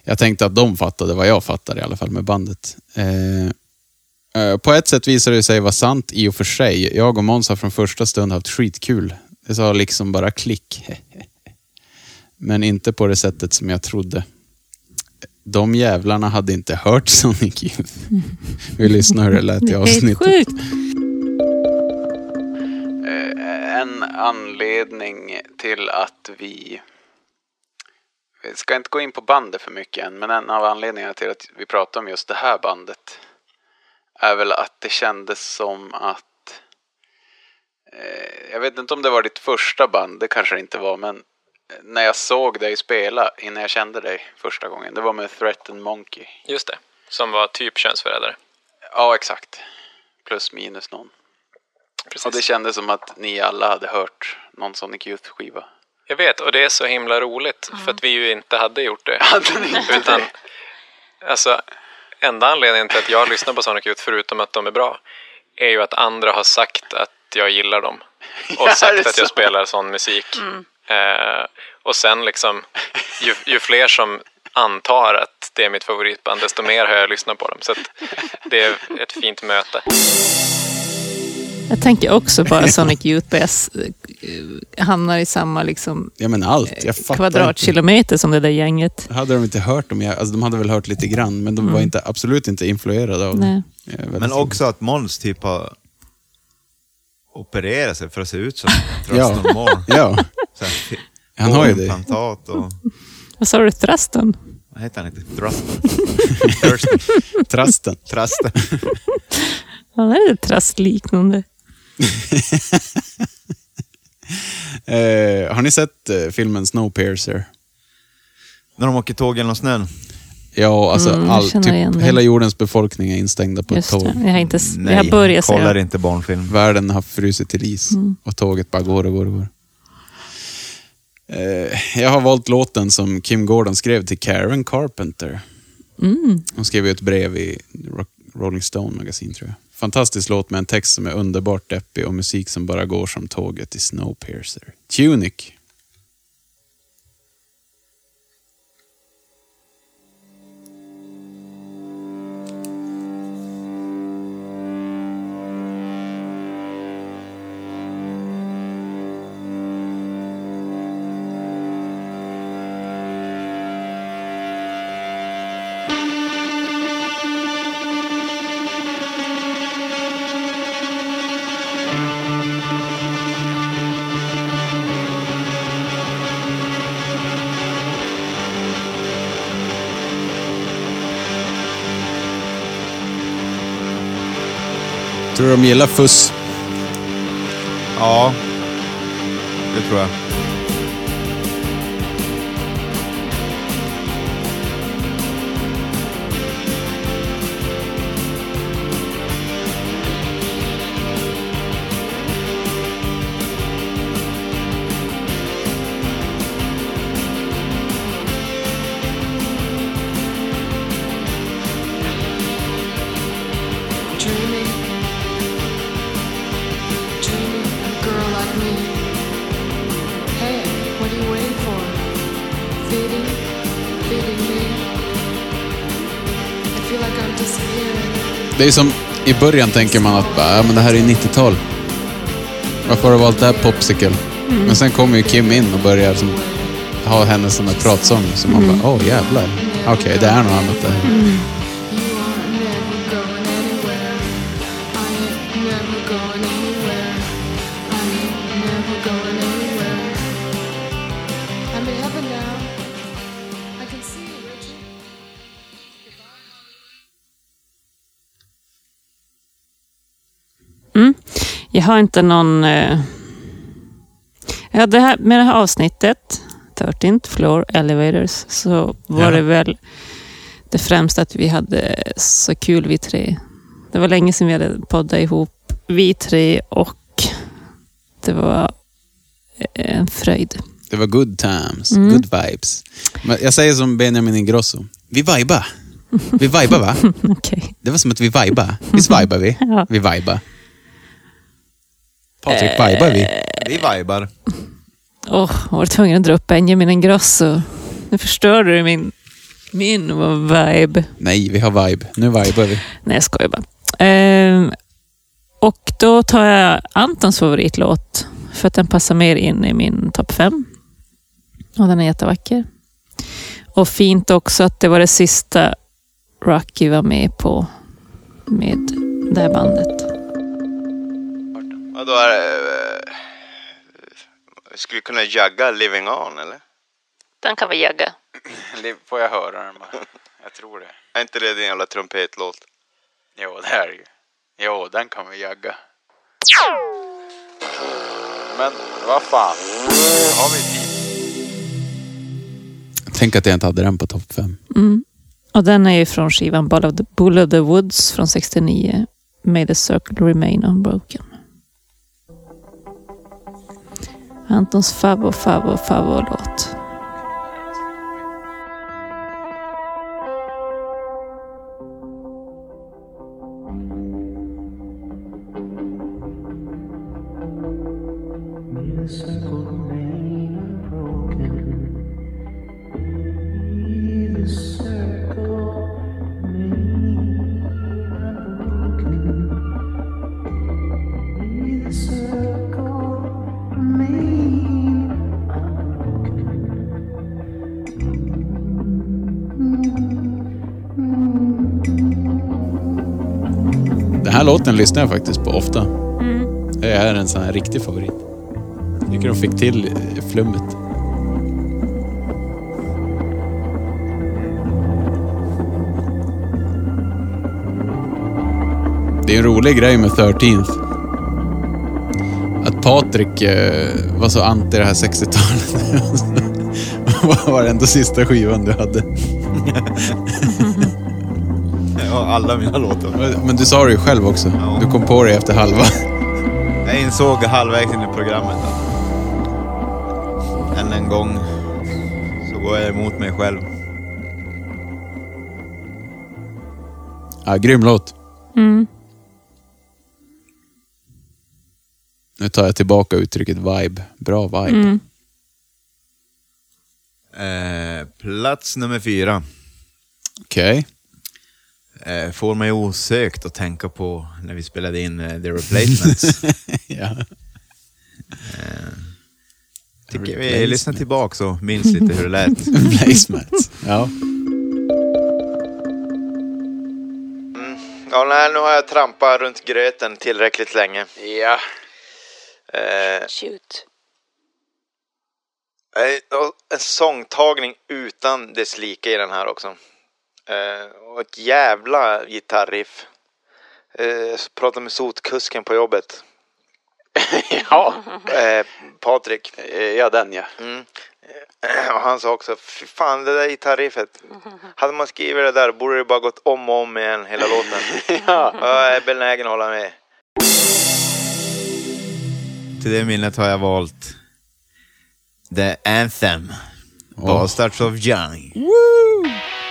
Jag tänkte att de fattade vad jag fattade i alla fall med bandet. Eh, eh, på ett sätt visade det sig vara sant i och för sig. Jag och Måns har från första stund haft skitkul. Det sa liksom bara klick. Men inte på det sättet som jag trodde. De jävlarna hade inte hört Sonic Youth. Vi lyssnar hur det lät i Det är avsnittet. sjukt. En anledning till att vi... Vi ska inte gå in på bandet för mycket än, men en av anledningarna till att vi pratar om just det här bandet är väl att det kändes som att... Eh, jag vet inte om det var ditt första band, det kanske det inte var, men när jag såg dig spela innan jag kände dig första gången, det var med Threatened Monkey. Just det. Som var typ könsförrädare. Ja, exakt. Plus minus någon. Precis. Och det kändes som att ni alla hade hört någon Sonic Youth-skiva. Jag vet, och det är så himla roligt för att vi ju inte hade gjort det. Hade ni inte Utan, det? alltså, enda anledningen till att jag lyssnar på Sonic Youth, förutom att de är bra, är ju att andra har sagt att jag gillar dem. Och Ja, sagt att jag spelar sån musik. Eh, och sen liksom, ju, ju fler som antar att det är mitt favoritband, desto mer har jag lyssnat på dem. Så att det är ett fint möte. Jag tänker också bara Sonic Youth Bass eh, hamnar i samma liksom, Ja men allt, jag inte. kvadratkilometer som det där gänget. Hade de inte hört dem, jag- alltså de hade väl hört lite grann, men de var inte, absolut inte influerade av Nej. Men också att Måns typ har opererat sig för att se ut som Moore. Ja, här, han har ju det. Och... Vad sa du? Thrusten? Vad heter han inte? Thruston? Trasten. Trasten. Han är lite trastliknande. Eh, har ni sett eh, filmen Snowpiercer? När de åker tåg genom snön? Ja, alltså Mm, jag all, känner igen typ, det. hela jordens befolkning är instängda på Just ett det. tåg. Jag har, inte, s- jag har börjat se kollar det. inte barnfilm. Världen har frusit till is Mm. och tåget bara går och går och går. Eh, jag har valt låten som Kim Gordon skrev till Karen Carpenter. Mm. Hon skrev ju ett brev i Rock- Rolling Stone magasin tror jag. Fantastisk låt med en text som är underbart deppig och musik som bara går som tåget i Snowpiercer. Tunic. De gillar fuss? Ja, det tror jag. Det är som, i början tänker man att ja, men det här är 90-tal. Varför har du valt det här Popsicle? Mm. Men sen kommer ju Kim in och börjar som, ha hennes sån här pratsång. Så man Mm. bara, åh jävlar. Okej, det är något annat där. Mm. Jag har inte någon... Eh... Ja, det här, med det här avsnittet, 13th Floor Elevators, så var Ja. det väl det främsta att vi hade så kul vi tre. Det var länge sedan vi hade poddat ihop, vi tre, och det var eh, en fröjd. Det var good times, Mm. good vibes. Jag säger som Benjamin Ingrosso. Vi vibar. Vi vibar va? Okej. Det var som att vi vibar. Visst vibar vi? Ja. Vi vibar. Patrik, vibar vi? Vi vibar. Åh, jag var tvungen att dra upp Benjamin Ingrosso. Nu förstörde du min, min vibe. Nej, vi har vibe. Nu vibar vi. Nej, jag skojar bara. Ehm, och då tar jag Antons favoritlåt för att den passar mer in i min topp fem. Och den är jättevacker. Och fint också att det var det sista Rocky var med på med det här bandet. Ja, då är det... eh, Skulle kunna jagga Living On, eller? Den kan vi jagga. Får jag höra den bara? Jag tror det. Är inte det din jävla trumpetlåt? Jo, det är det ju. Jo, den kan vi jagga. Men vad fan. Har vi tid? Tänk att jag inte hade den på topp fem. Mm. Och den är ju från skivan Bull of the, Bull of the Woods från 69. May the circle remain unbroken. Antons favvo, favvo, favvo-låt. Låten lyssnar jag faktiskt på ofta. Mm. Det är en sån här riktig favorit. Jag tycker de fick till eh, flummet. Det är en rolig grej med 13th. Att Patrik eh, var så anti det här 60-talet. Vad var det ändå sista skivan du hade? Alla mina låtar. Men du sa det ju själv också. Du kom på det efter halva. Jag insåg halvvägs in i programmet att än en gång så går jag emot mig själv. Ja, grym låt. Mm. Nu tar jag tillbaka uttrycket vibe. Bra vibe. Mm. Eh, plats nummer fyra. Okej. Eh, får mig osökt att tänka på när vi spelade in eh, The Replacements. ja. eh, tycker vi lyssnar tillbaka och minns lite hur det lät. Replacements. Ja. Ja, nej, nu har jag trampat runt gröten tillräckligt länge. Ja. Eh, Shoot. en sångtagning utan dess like i den här också. Eh, och ett jävla gitarriff. eh, pratade med sotkusken på jobbet. ja. Eh, Patrik. Ja, den ja. Mm. Eh, Och han sa också, fy fan det där gitarriffet. Hade man skrivit det där borde det bara gått om och om igen hela låten. ja. Jag är benägen att hålla med. Till det minnet har jag valt The Anthem. Bastards of Young. What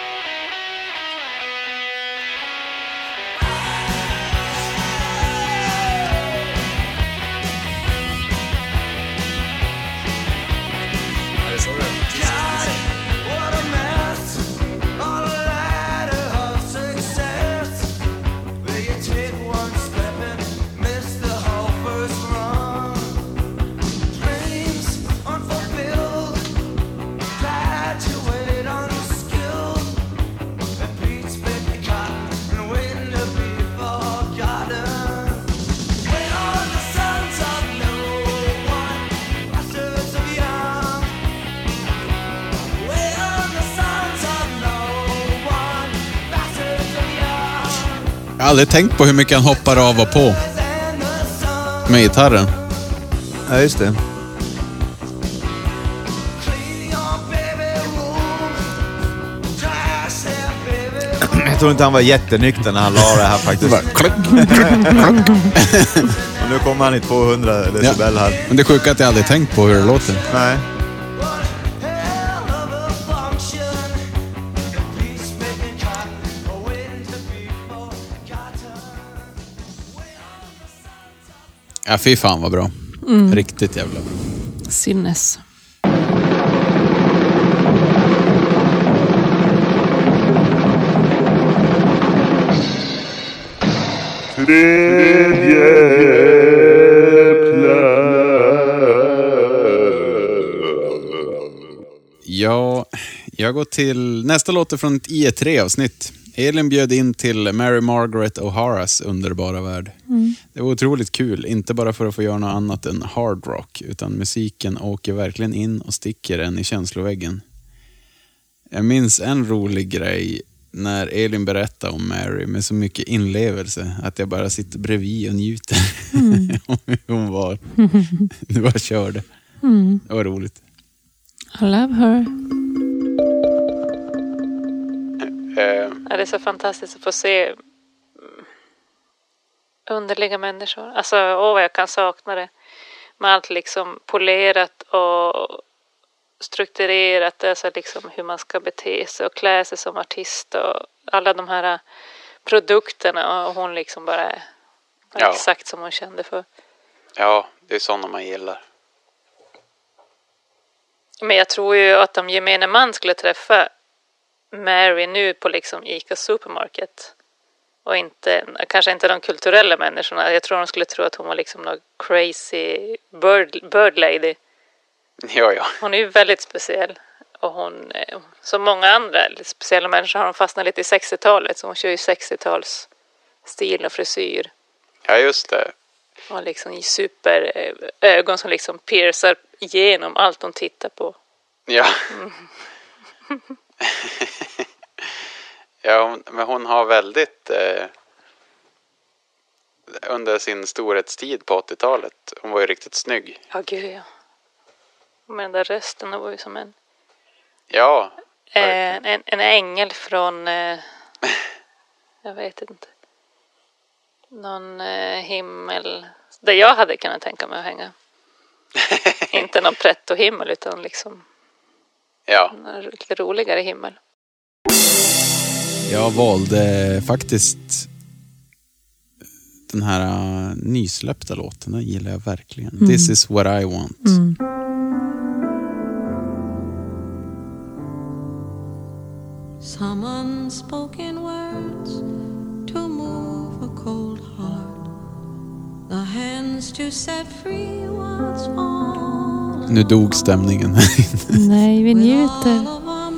Jag har aldrig tänkt på hur mycket han hoppar av och på. Med gitarren. Ja, just det. Jag tror inte han var jättenykter när han la det här faktiskt. Och nu kommer han i 200 decibel här. Men det sjuka är att jag aldrig tänkt på hur det låter. Nej. Ja, fy fan vad bra. Mm. Riktigt jävla bra. Sinnes. Ja, jag går till... Nästa låt är från ett IE3-avsnitt. Elin bjöd in till Mary Margaret O'Haras underbara värld. Mm. Det var otroligt kul, inte bara för att få göra något annat än hard rock, utan musiken åker verkligen in och sticker en i känsloväggen. Jag minns en rolig grej när Elin berättade om Mary med så mycket inlevelse att jag bara sitter bredvid och njuter Mm. hon var. Du bara körde. Mm. Det var roligt. I love her. Eh, Ja, det är så fantastiskt att få se mm, underliga människor. Alltså, åh vad jag kan sakna det. Med allt liksom polerat och strukturerat. Alltså liksom hur man ska bete sig och klä sig som artist och alla de här produkterna. Och hon liksom bara är Ja. exakt som hon kände för. Ja, det är sådana man gillar. Men jag tror ju att om gemene man skulle träffa Mary nu på liksom Ica Supermarket och inte, kanske inte de kulturella människorna. Jag tror de skulle tro att hon var liksom någon crazy bird, bird lady. Ja, ja. Hon är ju väldigt speciell. Och hon, eh, som många andra speciella människor har hon fastnat lite i 60-talet. Så hon kör ju 60-tals stil och frisyr. Ja, just det. Och liksom i super eh, som liksom piercar igenom allt hon tittar på. Ja. Mm. ja, hon- men hon har väldigt... Eh, under sin storhetstid på 80-talet. Hon var ju riktigt snygg. Ja, gud ja. Med den där rösten, det var ju som en, Ja, eh, en, en ängel från, eh, jag vet inte, någon eh, himmel, där jag hade kunnat tänka mig att hänga. inte någon pretto-himmel, utan liksom ja. en lite roligare himmel. Jag valde faktiskt den här uh, nysläppta låten. Den gillar jag verkligen. Mm. This is what I want. Some unspoken words to move a cold heart. The hands to set free what's fallen. Nu dog stämningen. Nej, vi njuter. All of our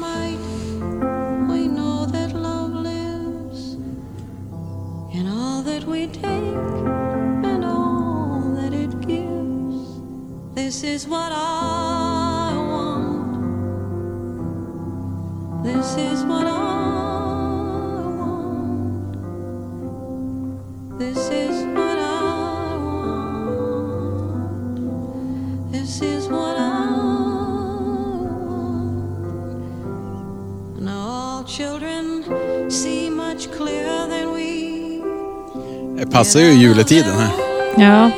passar ju juletiden här. Ja.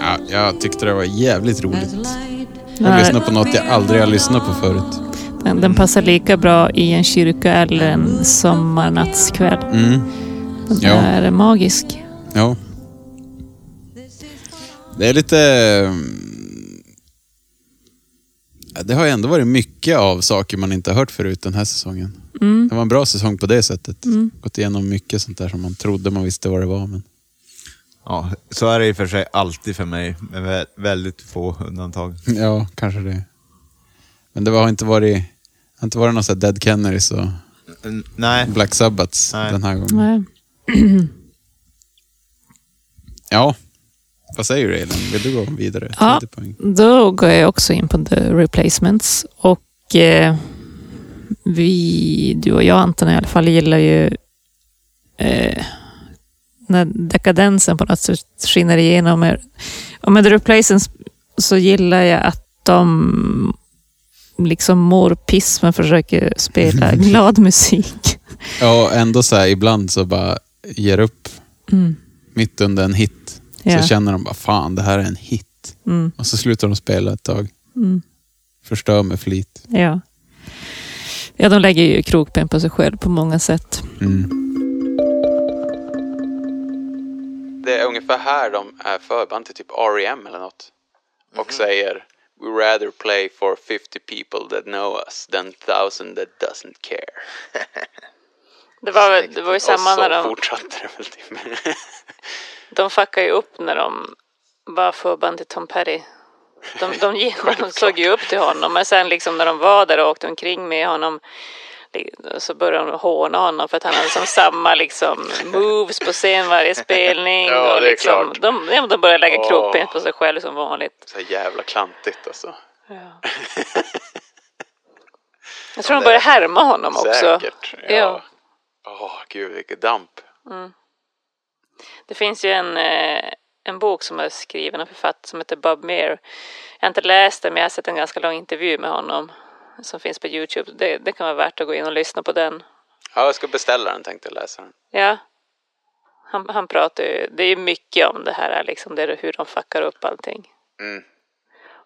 Ja, jag tyckte det var jävligt roligt. Jag lyssnade på något jag aldrig har lyssnat på förut. Den, den passar lika bra i en kyrka eller en sommarnattskväll. Mm. Den Ja. är magisk. Ja. Det är lite... Det har ändå varit mycket av saker man inte har hört förut den här säsongen. Mm. Det var en bra säsong på det sättet. Mm. Gått igenom mycket sånt där som man trodde man visste vad det var. Men... Ja, så är det i och för sig alltid för mig, med vä- väldigt få undantag. Ja, kanske det. Men det har inte varit, det har inte varit någon sån här Dead Kennedys och Nej. Black Sabbaths Nej. den här gången. Nej. Ja, vad säger du Elin? Vill du gå vidare? Ja, 10 poäng. då går jag också in på The Replacements. Och eh, vi, du och jag Anton i alla fall, gillar ju eh, när dekadensen på något sätt skiner igenom. Och med The Replacements så gillar jag att de liksom mår piss men försöker spela glad musik. Ja, ändå så här ibland så bara ger upp Mm. mitt under en hit. Ja. Så känner de bara, fan det här är en hit. Mm. Och så slutar de spela ett tag. Mm. Förstör med flit. Ja. ja, de lägger ju krokben på sig själv på många sätt. Mm. Det är ungefär här de är förband till typ R.E.M. eller något. Och säger We rather play for 50 people that know us than thousand that doesn't care. Det var, det var ju samma och så när de, fortsatte det väl. de fuckade ju upp när de var förband till Tom Petty. De, de, de såg ju upp till honom, men sen liksom när de var där och åkte omkring med honom så började de håna honom för att han hade som samma liksom moves på scen varje spelning. Ja, och liksom. De, ja, de började lägga Åh. krokben på sig själv som vanligt. Så jävla klantigt alltså. Ja. Jag tror de började härma honom också. Säkert. Ja. Ja. Åh gud vilket damp. Mm. Det finns ju en, eh, en bok som är skriven av författare som heter Bob Meir. Jag har inte läst den men jag har sett en ganska lång intervju med honom som finns på Youtube. Det, det kan vara värt att gå in och lyssna på den. Ja, jag ska beställa den tänkte jag läsa den. Ja. Han, han pratar ju, det är ju mycket om det här liksom, det är hur de fuckar upp allting. Mm.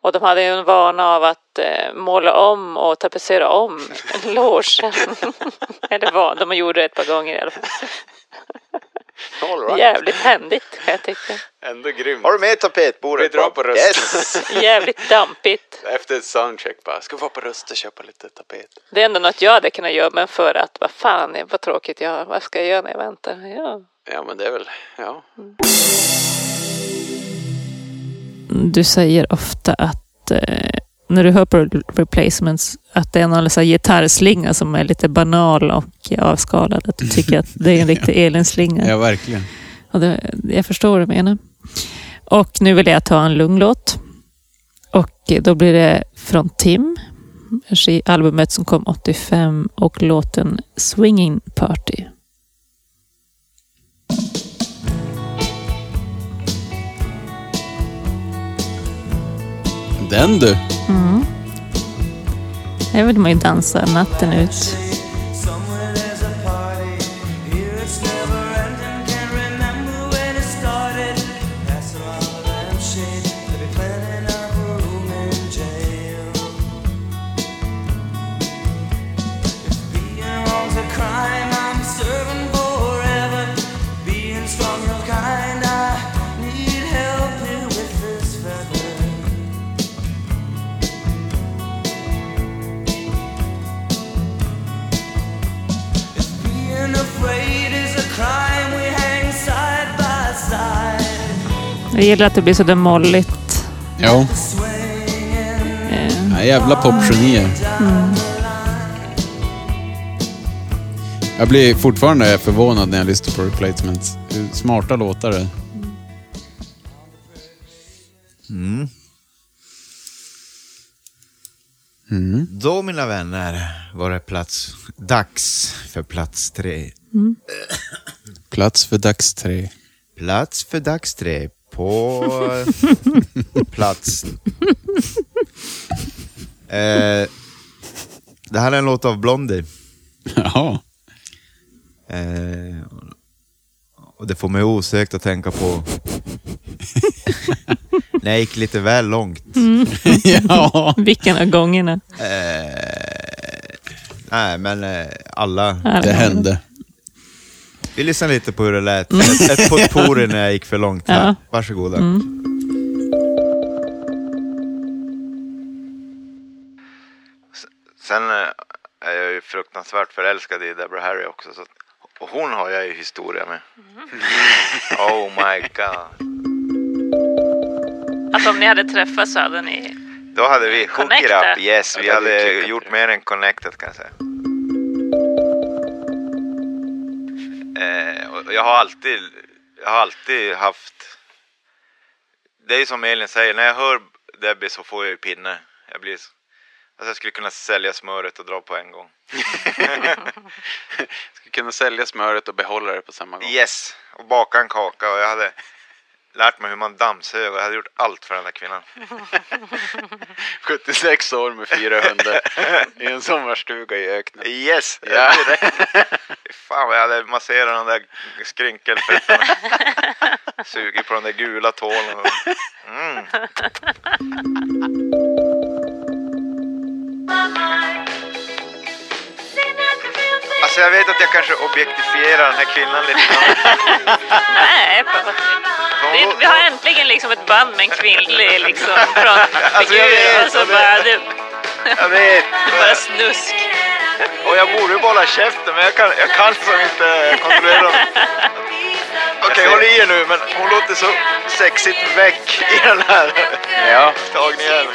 Och de hade ju en vana av att eh, måla om och tapetsera om logen. Eller vad, de gjorde det ett par gånger i alla fall. All right. Jävligt händigt kan jag tycka. Ändå grymt. Har du med tapetbordet? Vi drar på röst. Yes! Jävligt dampigt. Efter ett soundcheck bara, ska vi vara på röst och köpa lite tapet? Det är ändå något jag hade kunnat göra, men för att vad fan, vad tråkigt jag har. Vad ska jag göra när jag väntar? Ja. Ja men det är väl, ja. Du säger ofta att eh, när du hör på replacements att det är någon så gitarrslinga som är lite banal och avskalad. Att du tycker att det är en riktig Elin-slinga. Ja, verkligen. Och det, jag förstår vad du menar. Och nu vill jag ta en lugn låt. Och då blir det från Tim, albumet som kom 85 och låten Swinging Party. Den du. Mm. Här vill man ju dansa natten ut. Jag gillar att det blir så där molligt. Ja. Eh, ja jävla popgenier. Mm. Jag blir fortfarande förvånad när jag lyssnar på replacements. Hur smarta låtar det. Mm. Mm. Då mina vänner var det plats, dags för plats tre. Mm. Plats för dags tre. Plats för dags tre på plats. Eh, Det här är en låt av Blondie. Jaha. Eh, och det får mig osökt att tänka på... När jag gick lite väl långt. Mm. ja. Vilken av gångerna? Eh, nej, men eh, alla. Alla. Det hände. Vi lyssnar lite på hur det lät. Ett, ett potpourri när jag gick för långt. Här. Ja. Varsågoda. Mm. Sen eh, är jag ju fruktansvärt förälskad i Deborah Harry också. Så och hon har jag ju historia med. Oh my god. Att om ni hade träffats så hade ni... Då hade vi hook it Connected. up. Yes, vi hade gjort mer än connected kan jag säga. Eh, och jag har alltid, jag har alltid haft... Det är ju som Elin säger, när jag hör Debbie så får jag ju pinne. Jag blir... så- Alltså jag skulle kunna sälja smöret och dra på en gång. Skulle kunna sälja smöret och behålla det på samma gång. Yes, och baka en kaka och jag hade lärt mig hur man dammsög och jag hade gjort allt för den där kvinnan. 76 år med fyra hundar i en sommarstuga i öknen. Yes! Ja. Fan vad jag hade masserat de där skrynkelfötterna. Sugit på de där gula tålen. Mm. Alltså jag vet att jag kanske objektifierar den här kvinnan lite. Nej, pappa. Vi, vi har äntligen liksom ett band med en kvinnlig liksom frontfigur Alltså, jag vet, och så jag vet. bara, det, Jag vet. bara snusk. Och jag borde ju bara hålla käften men jag kan, jag kan som inte kontrollera dem. Okej, håll i er nu men hon låter så sexigt väck i den här Ja. tagningen.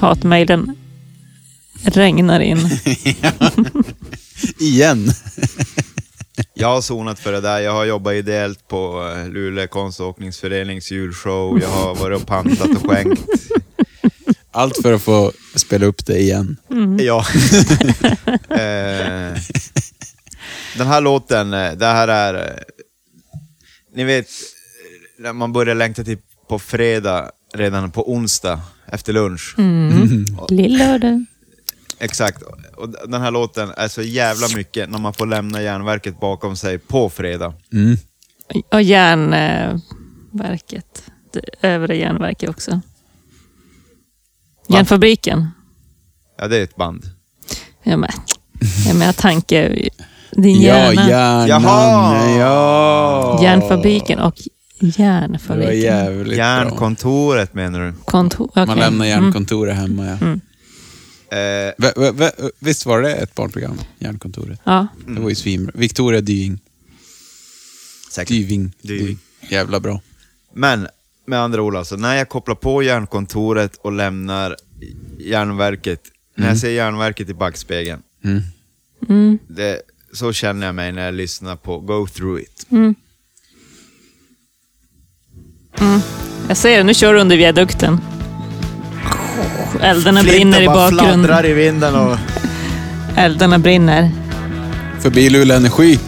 Hatmejlen regnar in. Igen. Jag har zonat för det där. Jag har jobbat ideellt på eh, Luleå konståkningsförenings julshow. Jag har varit och pantat och skänkt. Allt för att få spela upp det igen. Ja. eh, den här låten, eh, det här är... Ni vet, när man börjar längta till på fredag, redan på onsdag efter lunch. Mm. Lillördag. Exakt. Och den här låten är så jävla mycket när man får lämna järnverket bakom sig på fredag. Mm. Och järnverket. Det övre järnverket också. Järnfabriken. Ja, det är ett band. Jag med. Jag menar tanke. Din Ja, hjärna. hjärnan. Jaha! Ja. Järnfabriken och Det var järnfabriken. jävligt bra. Järnkontoret menar du? Kontor. okej. Man lämnar Mm. järnkontoret hemma, ja. Mm. Eh, V- v- v- visst var det ett barnprogram? Järnkontoret. Ja. Det var ju svinbra. Victoria Dying. Säkert. Dyving. Dyving. Jävla bra. Men med andra ord alltså, när jag kopplar på järnkontoret och lämnar järnverket, när jag ser järnverket i backspegeln, Mm. Mm. det, så känner jag mig när jag lyssnar på Go Through It. Mm. Mm. Jag ser det, nu kör du under viadukten. Eldarna brinner i bara bakgrunden. fladdrar i vinden och... Eldarna brinner. Förbi Luleå Energi.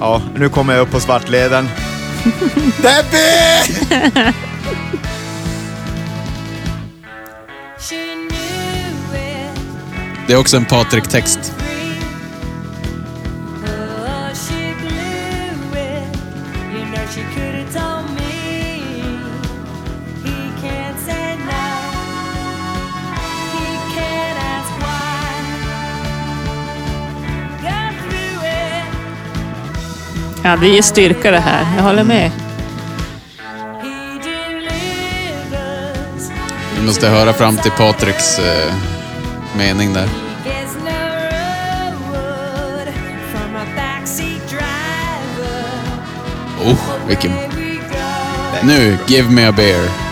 Ja, nu kommer jag upp på Svartleden. Debbie! Det är också en Patrik-text. Ja, det ger styrka det här. Jag håller med. Vi måste höra fram till Patriks eh, mening där. Oh, vilken... Nu, Give Me A Bear.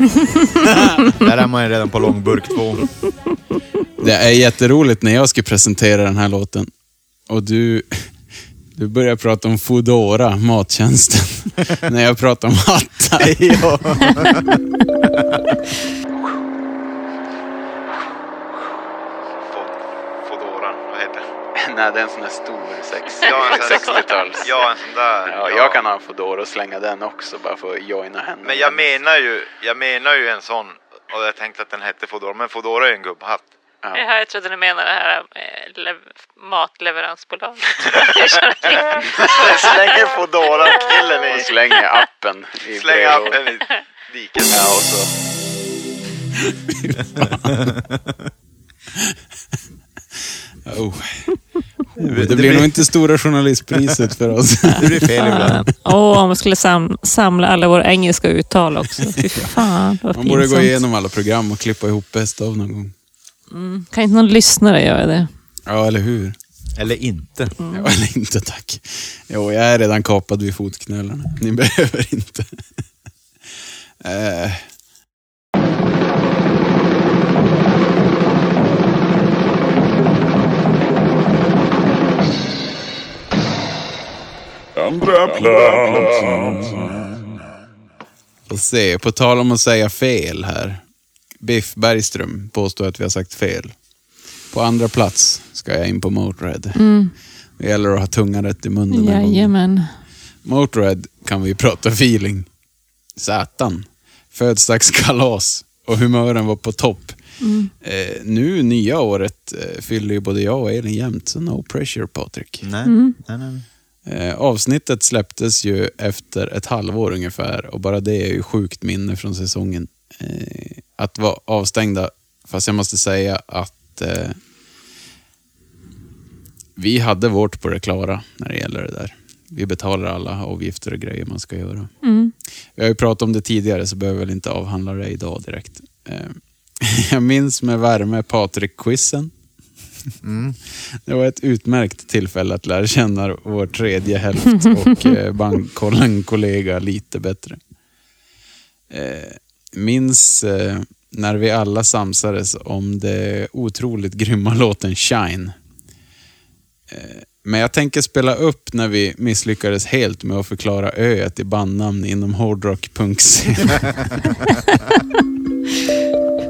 Där är man ju redan på långburk två. Det är jätteroligt när jag ska presentera den här låten och du, du börjar prata om Foodora, mattjänsten, när jag pratar om hattar. Nej, Ja, det är en sån här stor sex, Ja, en sån- 60-tals. Ja, en sån där. Ja, jag kan ha en Foodora och slänga den också bara för att joina henne. Men jag menar ju, jag menar ju en sån. Och jag tänkte att den hette Foodora. Men Foodora är ju en gubbhatt. Ja. Ja, jag trodde ni menade det här eh, lev- matleveransbolaget. Slänger Foodora-killen i... Och slänger appen i Slänger brevlådan. appen i diket. Ja, och så... Oh. Det blir nog inte Stora Journalistpriset för oss. Det blir fel ibland. Åh, om vi skulle sam- samla alla våra engelska uttal också. Fy fan, vad Man borde gå igenom alla program och klippa ihop bäst av någon gång. Mm. Kan inte någon lyssnare göra det? Ja, eller hur? Eller inte. Ja, eller inte tack. Jo, jag är redan kapad vid fotknölarna. Ni behöver inte. eh. Får se, på tal om att säga fel här. Biff Bergström påstår att vi har sagt fel. På andra plats ska jag in på Motörhead. Mm. Det gäller att ha tungan rätt i munnen. Jajamän. Motörhead kan vi prata feeling. Satan. Födelsedagskalas och humören var på topp. Mm. Eh, nu nya året eh, fyller ju både jag och Elin jämt, så no pressure Patrik. Nej, Mm. nej, nej. Eh, avsnittet släpptes ju efter ett halvår ungefär och bara det är ju sjukt minne från säsongen. Eh, att vara avstängda, fast jag måste säga att eh, vi hade vårt på det klara när det gäller det där. Vi betalar alla avgifter och grejer man ska göra. Mm. Vi har ju pratat om det tidigare så behöver jag väl inte avhandla det idag direkt. Eh, jag minns med värme Patrik-quizen. Mm. Det var ett utmärkt tillfälle att lära känna vår tredje hälft och eh, bankkollega lite bättre. Eh, minns eh, när vi alla samsades om det otroligt grymma låten Shine. Men jag tänker spela upp när vi misslyckades helt med att förklara öet i bandnamn inom hårdrock punkscen.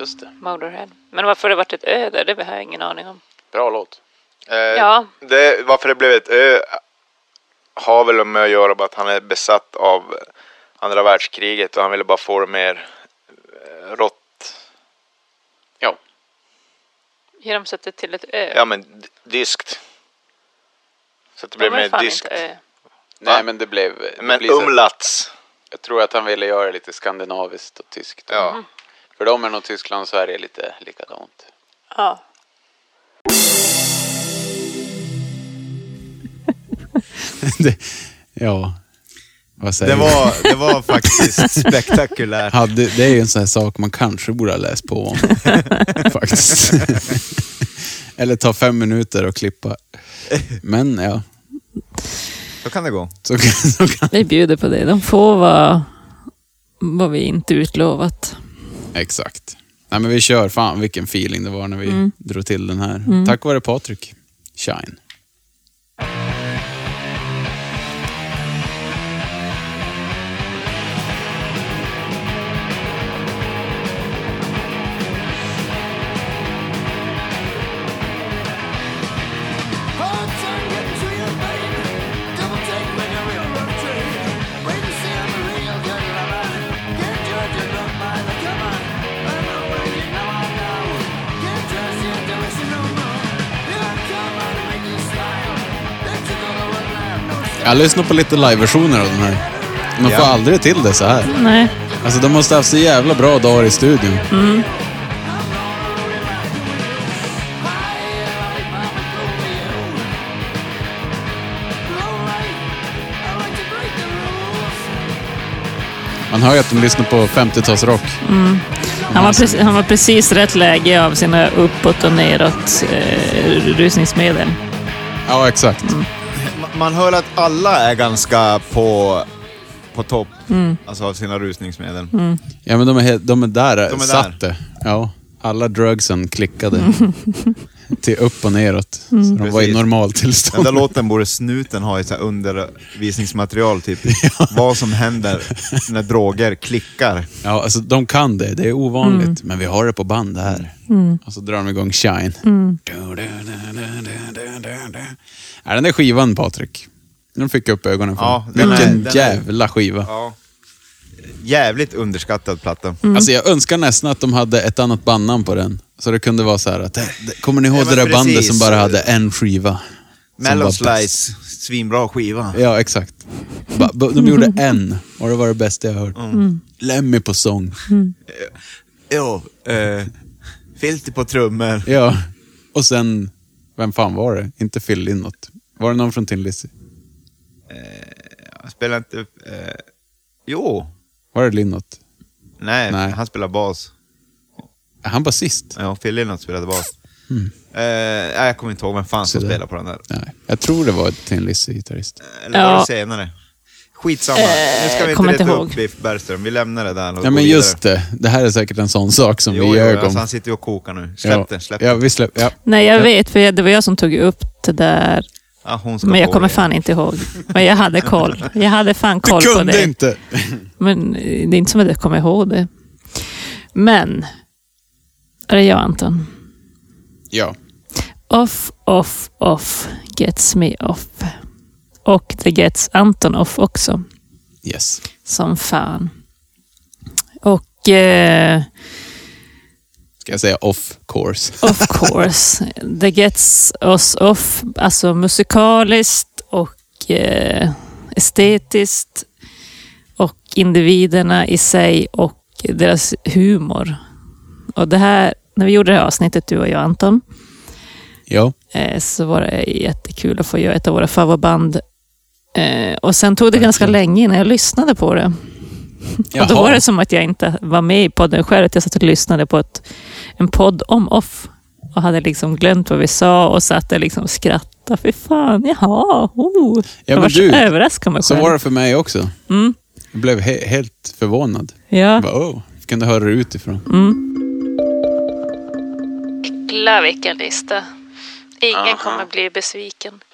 Mm. Just det. Motorhead. Men varför det varit ett ö där, det har jag ingen aning om. Bra låt. Eh, Ja. det, varför det blev ett ö har väl med att göra med att han är besatt av andra världskriget och han ville bara få det mer eh, rått. Ja. Genom sättet till ett ö. Ja men dyskt. Så att det De blev mer dyskt. Nej, men det blev... det Men blir umlats. Jag tror att han ville göra det lite skandinaviskt och tyskt. Ja. För dem är nog Tyskland och Sverige lite likadant. Ja. det, ja, vad säger Det var, det var faktiskt spektakulärt. Hade, det är ju en sån här sak man kanske borde ha läst på om. faktiskt. Eller ta fem minuter och klippa. Men ja, Så kan det gå. så kan, så kan. Vi bjuder på det. De får vad, vad vi inte utlovat. Exakt. Nej, men vi kör. Fan vilken feeling det var när vi Mm. drog till den här. Mm. Tack vare Patrik. Shine. Jag lyssnar på lite live-versioner av den här. De får Ja. aldrig till det så här. Nej. Alltså de måste ha haft så jävla bra dagar i studion. Mm. Man hör ju att de lyssnar på 50-talsrock. Mm. Han, var precis, han var precis rätt läge av sina uppåt och neråt eh, rusningsmedel. Ja, exakt. Ma- Man hör att alla är ganska på, på topp, Mm. alltså av sina rusningsmedel. Mm. Ja, men de är, he- de är där, De är där. satte. Ja, alla drugsen klickade. till upp och neråt. Mm. Så de var i Precis. Den normaltillstånd. där låten borde snuten ha i så här undervisningsmaterial, typ. Vad som händer när droger klickar. Ja, alltså de kan det. Det är ovanligt. Men vi har det på band här. Mm. Och så drar de igång Shine. Mm. Ja, den där skivan Patrik. Den fick jag upp ögonen för. Ja, den är- Vilken den är- jävla skiva. Ja. Jävligt underskattad platta. Alltså jag önskar nästan att de hade ett annat bandnamn på den. Så det kunde vara så här att, det- det- kommer ni ihåg Ja, det där bandet precis. som bara hade en skiva? Mellow? Slice, svinbra skiva. Ja, exakt. De gjorde en och det var det bästa jag hört. Mm. Lemmy på sång. Jo, eh, filter på trummor. Ja, och sen, vem fan var det? Inte Phil Lynott. Var det någon från Tin Lizzy? Han spelar inte... Eh, jo, Var det Lynott? nej, Nej. han spelar bas. Är han basist? Ja, Phil Lynott spelade bas. Mm. Eh, jag kommer inte ihåg vem fan som spelar på den där. Nej, jag tror det var ett Tin Lizzy-gitarrist. Eller var Ja. det senare? Skitsamma, Eh, nu ska vi inte kommer inte reta ihåg. upp Biff Bergström. Vi lämnar det där och Ja går men vidare. just det, det här är säkert en sån sak som Jo, vi jo, ljög om. alltså han sitter ju och kokar nu. Släpp ja. den, släpp Ja, den. vi släpp, ja. Nej, jag Ja. vet, för det var jag som tog upp det där. Ja, hon ska Men jag kommer det. fan inte ihåg. Men jag hade koll. Jag hade fan Du koll på kunde det. inte! Men eh, det är inte som att jag kommer ihåg det. Men, är det jag Anton? Ja. Off, off, off gets me off. Och det gets Anton off också. Yes. Som fan. Och eh, Ska jag säga off course? of course, det gets oss off, alltså musikaliskt och eh, estetiskt och individerna i sig och deras humor. Och det här, när vi gjorde det här avsnittet, du och jag Anton, Ja. eh, så var det jättekul att få göra ett av våra favoritband. Eh, och sen tog det ganska länge innan jag lyssnade på det. Och då Jaha. var det som att jag inte var med i podden själv, att jag satt och lyssnade på ett, en podd om off. Och hade liksom glömt vad vi sa och satt liksom och skrattade. Fy fan, jaha, oh. Ja, jag var så överraskad mig Så var det för mig också. Mm. Jag blev he- helt förvånad. Ja. Jag bara, oh, kunde höra det utifrån. Mm. Jäklar vilken lista. Ingen Aha. kommer bli besviken.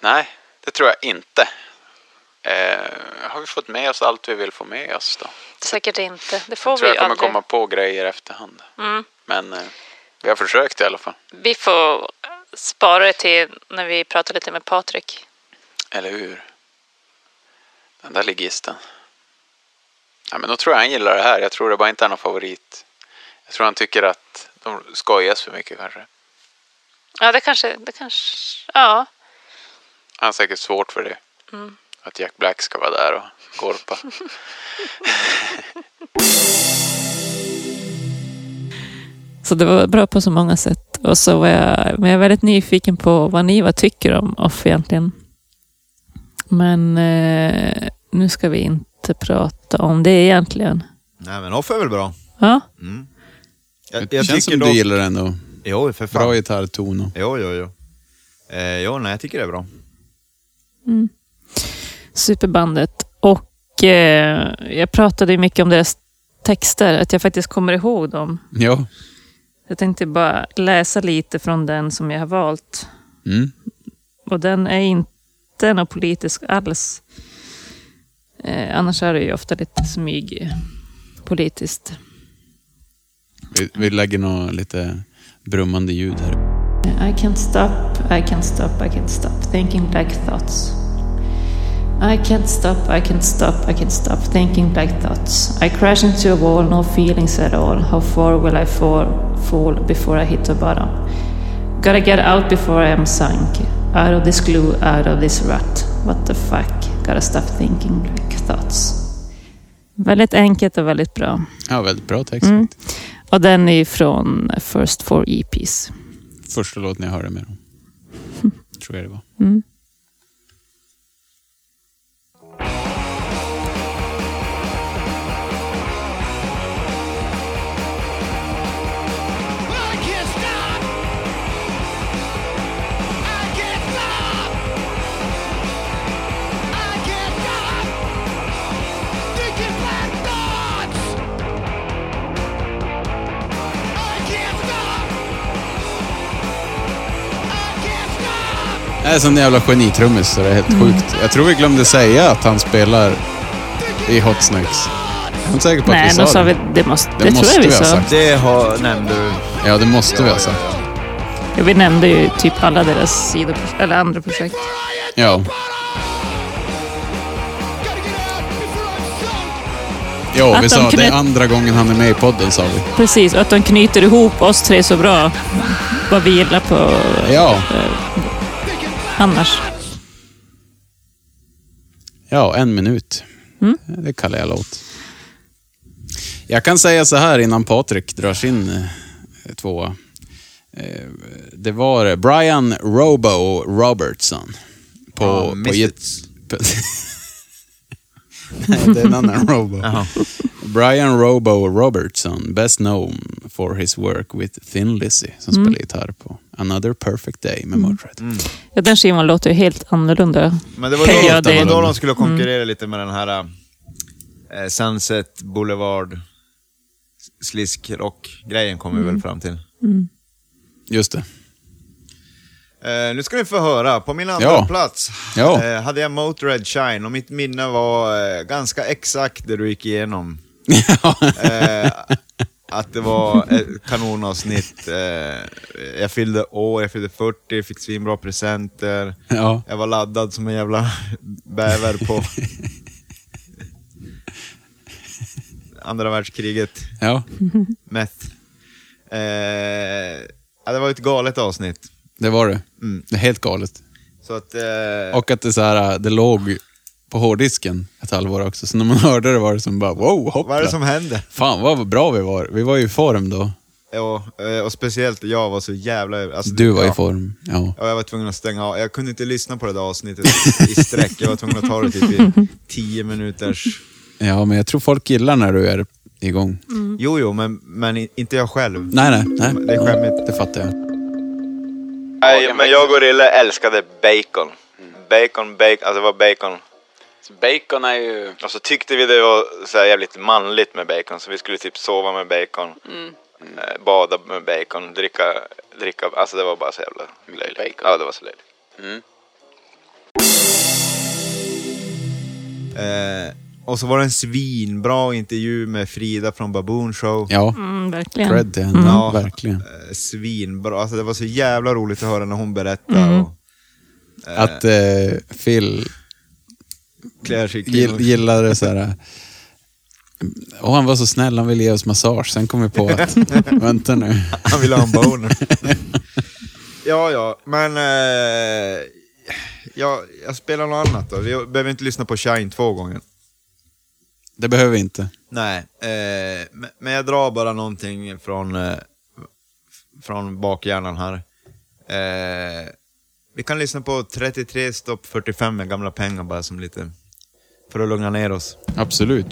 Nej, det tror jag inte. Eh, har vi fått med oss allt vi vill få med oss då? Säkert inte. Det får Jag tror vi jag kommer aldrig. komma på grejer efterhand. Mm. Men eh, vi har försökt i alla fall. Vi får spara det till när vi pratar lite med Patrik. Eller hur? Den där ligisten. Ja, men då tror jag han gillar det här. Jag tror det bara inte är någon favorit. Jag tror han tycker att de skojas för mycket kanske. Ja, det kanske... Det kanske ja. Han har säkert svårt för det. Mm. Att Jack Black ska vara där och korpa. Så det var bra på så många sätt. Och så var jag, men jag är väldigt nyfiken på vad ni vad tycker om off egentligen. Men eh, nu ska vi inte prata om det egentligen. Nej men off är väl bra. Ja, Mm. Det känns som dock- du gillar den ändå. Jo, för fan. Bra gitarrton och... Jo, jo, jo. Eh, jo, nej, jag tycker det är bra. mm. superbandet. Och eh, jag pratade ju mycket om deras texter, att jag faktiskt kommer ihåg dem. Ja. Jag tänkte bara läsa lite från den som jag har valt. Mm. Och den är inte något politisk alls. Eh, annars är det ju ofta lite smyg politiskt. Vi, vi lägger nog lite brummande ljud här. I can't stop, I can't stop, I can't stop thinking black thoughts. I can't stop, I can't stop, I can't stop thinking black thoughts. I crash into a wall, no feelings at all. How far will I fall, fall before I hit the bottom? Gotta get out before I am sunk. Out of this glue, out of this rut. What the fuck? Gotta stop thinking black thoughts. Väldigt enkelt och väldigt bra. Ja, väldigt bra text. Mm. Och den är från First Four EPs. Första låten jag hörde med dem. Tror jag det var. Mm. Är sån jävla genitrummis så det är helt Mm. sjukt. Jag tror vi glömde säga att han spelar i Hot Snakes. Jag är inte säker på att Nej, vi då sa sa det. vi, det måste, det, Det tror måste jag vi vi ha sa. sagt. Det har, nämnde du. Ja, det måste vi ha sagt. Ja, vi nämnde ju typ alla deras sidor, eller andra projekt. Ja. Ja, Att vi de sa det är andra gången han är med i podden sa vi. Precis, och att de knyter ihop oss tre så bra. Vad vi gillar på Ja. Annars. Ja, en minut. Mm. Det kallar jag låt. Jag kan säga så här innan Patrik drar sin eh, tvåa. Eh, det var Brian Robo Robertson. På, Ja, på Misfits. git- på- Nej, det är en annan Robo. Jaha. Brian Robo Robertson, best known for his work with Thin Lizzy, som Mm. spelar gitarr på Another Perfect Day med Motörhead. Ja, den skivan låter ju helt annorlunda. Men det var då, det var då de skulle Mm. konkurrera lite med den här eh, Sunset Boulevard slisk rock-grejen kom vi väl fram till. Mm. Just det. Eh, nu ska ni få höra. På min andra Ja. plats Ja. eh, hade jag Motörhead Shine och mitt minne var eh, ganska exakt det du gick igenom. att det var ett kanonavsnitt. Jag fyllde år, jag fyllde 40, fick svinbra presenter. Ja. Jag var laddad som en jävla bäver på andra världskriget. Ja. Ja, det var ett galet avsnitt. Det var det. Mm. Det är helt galet. Så att... Eh, Och att det, så här, det låg på hårddisken ett halvår också. Så när man hörde det var det som bara wow, hoppla. vad är det som händer? Fan vad bra vi var. Vi var ju i form då. Ja, eh, och speciellt jag var så jävla... Alltså, Du var ja. i form. Ja. Ja, jag var tvungen att stänga av. Jag kunde inte lyssna på det där avsnittet i sträck. Jag var tvungen att ta det typ i tio minuters... ja, men jag tror folk gillar när du är igång. Jo, jo, men, men i- inte jag själv. Nej, nej, nej. Det är skämmigt. Det fattar jag. Nej, men jag och Rille älskade bacon. Bacon, bacon, alltså det var bacon. Så bacon är ju... Och så tyckte vi det var så här jävligt manligt med bacon, så vi skulle typ sova med bacon. Mm. Eh, bada med bacon, dricka, dricka, alltså det var bara så jävla löjligt. bacon. Ja, det var så löjligt. Mm. Eh, och så var det en svinbra intervju med Frida från Baboon Show. Ja, Mm, verkligen. cred till henne. Mm. Ja. Verkligen. Eh, svinbra. Alltså det var så jävla roligt att höra när hon berättade. Mm. Och, eh, Att eh, Phil gill, gillade så här... eh, Och han var så snäll, han ville ge oss massage. Sen kom vi på att, vänta nu. Han ville ha en boner. ja, ja, men... Eh, ja, jag spelar något annat då. Vi behöver inte lyssna på Shine två gånger. Det behöver vi inte. Nej, eh, men- jag drar bara någonting från, eh, från bakhjärnan här. Eh, vi kan lyssna på 33 stopp 45 med gamla pengar bara som lite... För att lugna ner oss. Absolut.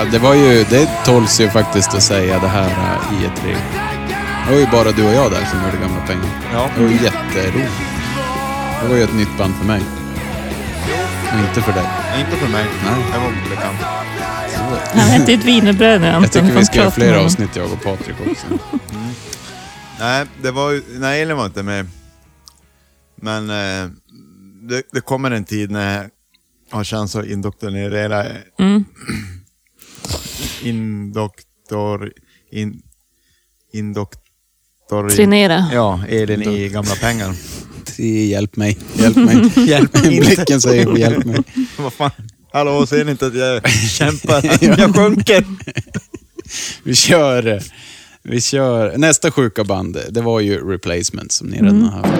Ja, det var ju, det tåls ju faktiskt att säga det här äh, i ett tre. Det var ju bara du och jag där som hörde gamla pengar. Ja. Det var ju jätteroligt. Det var ju ett nytt band för mig. Och inte för dig. Inte för mig. Nej. Jag var bekant. Han äter ett wienerbröd nu, Anton. Jag tycker vi ska göra fler avsnitt, jag och Patrik också. Nej, det var ju, nej, Elin var inte med. Men eh, det, det kommer en tid när jag har chans att indoktrinera Mm. Indoktor... In, indoktor... Trinera. Ja, Elin i gamla pengar. Hjälp mig, hjälp mig. Hjälp mig. Blicken säger hjälp mig. Vad fan? Hallå, ser ni inte att jag kämpar? Jag sjunker. Vi kör, vi kör, nästa sjuka band, det var ju Replacement som ni redan Mm. har haft.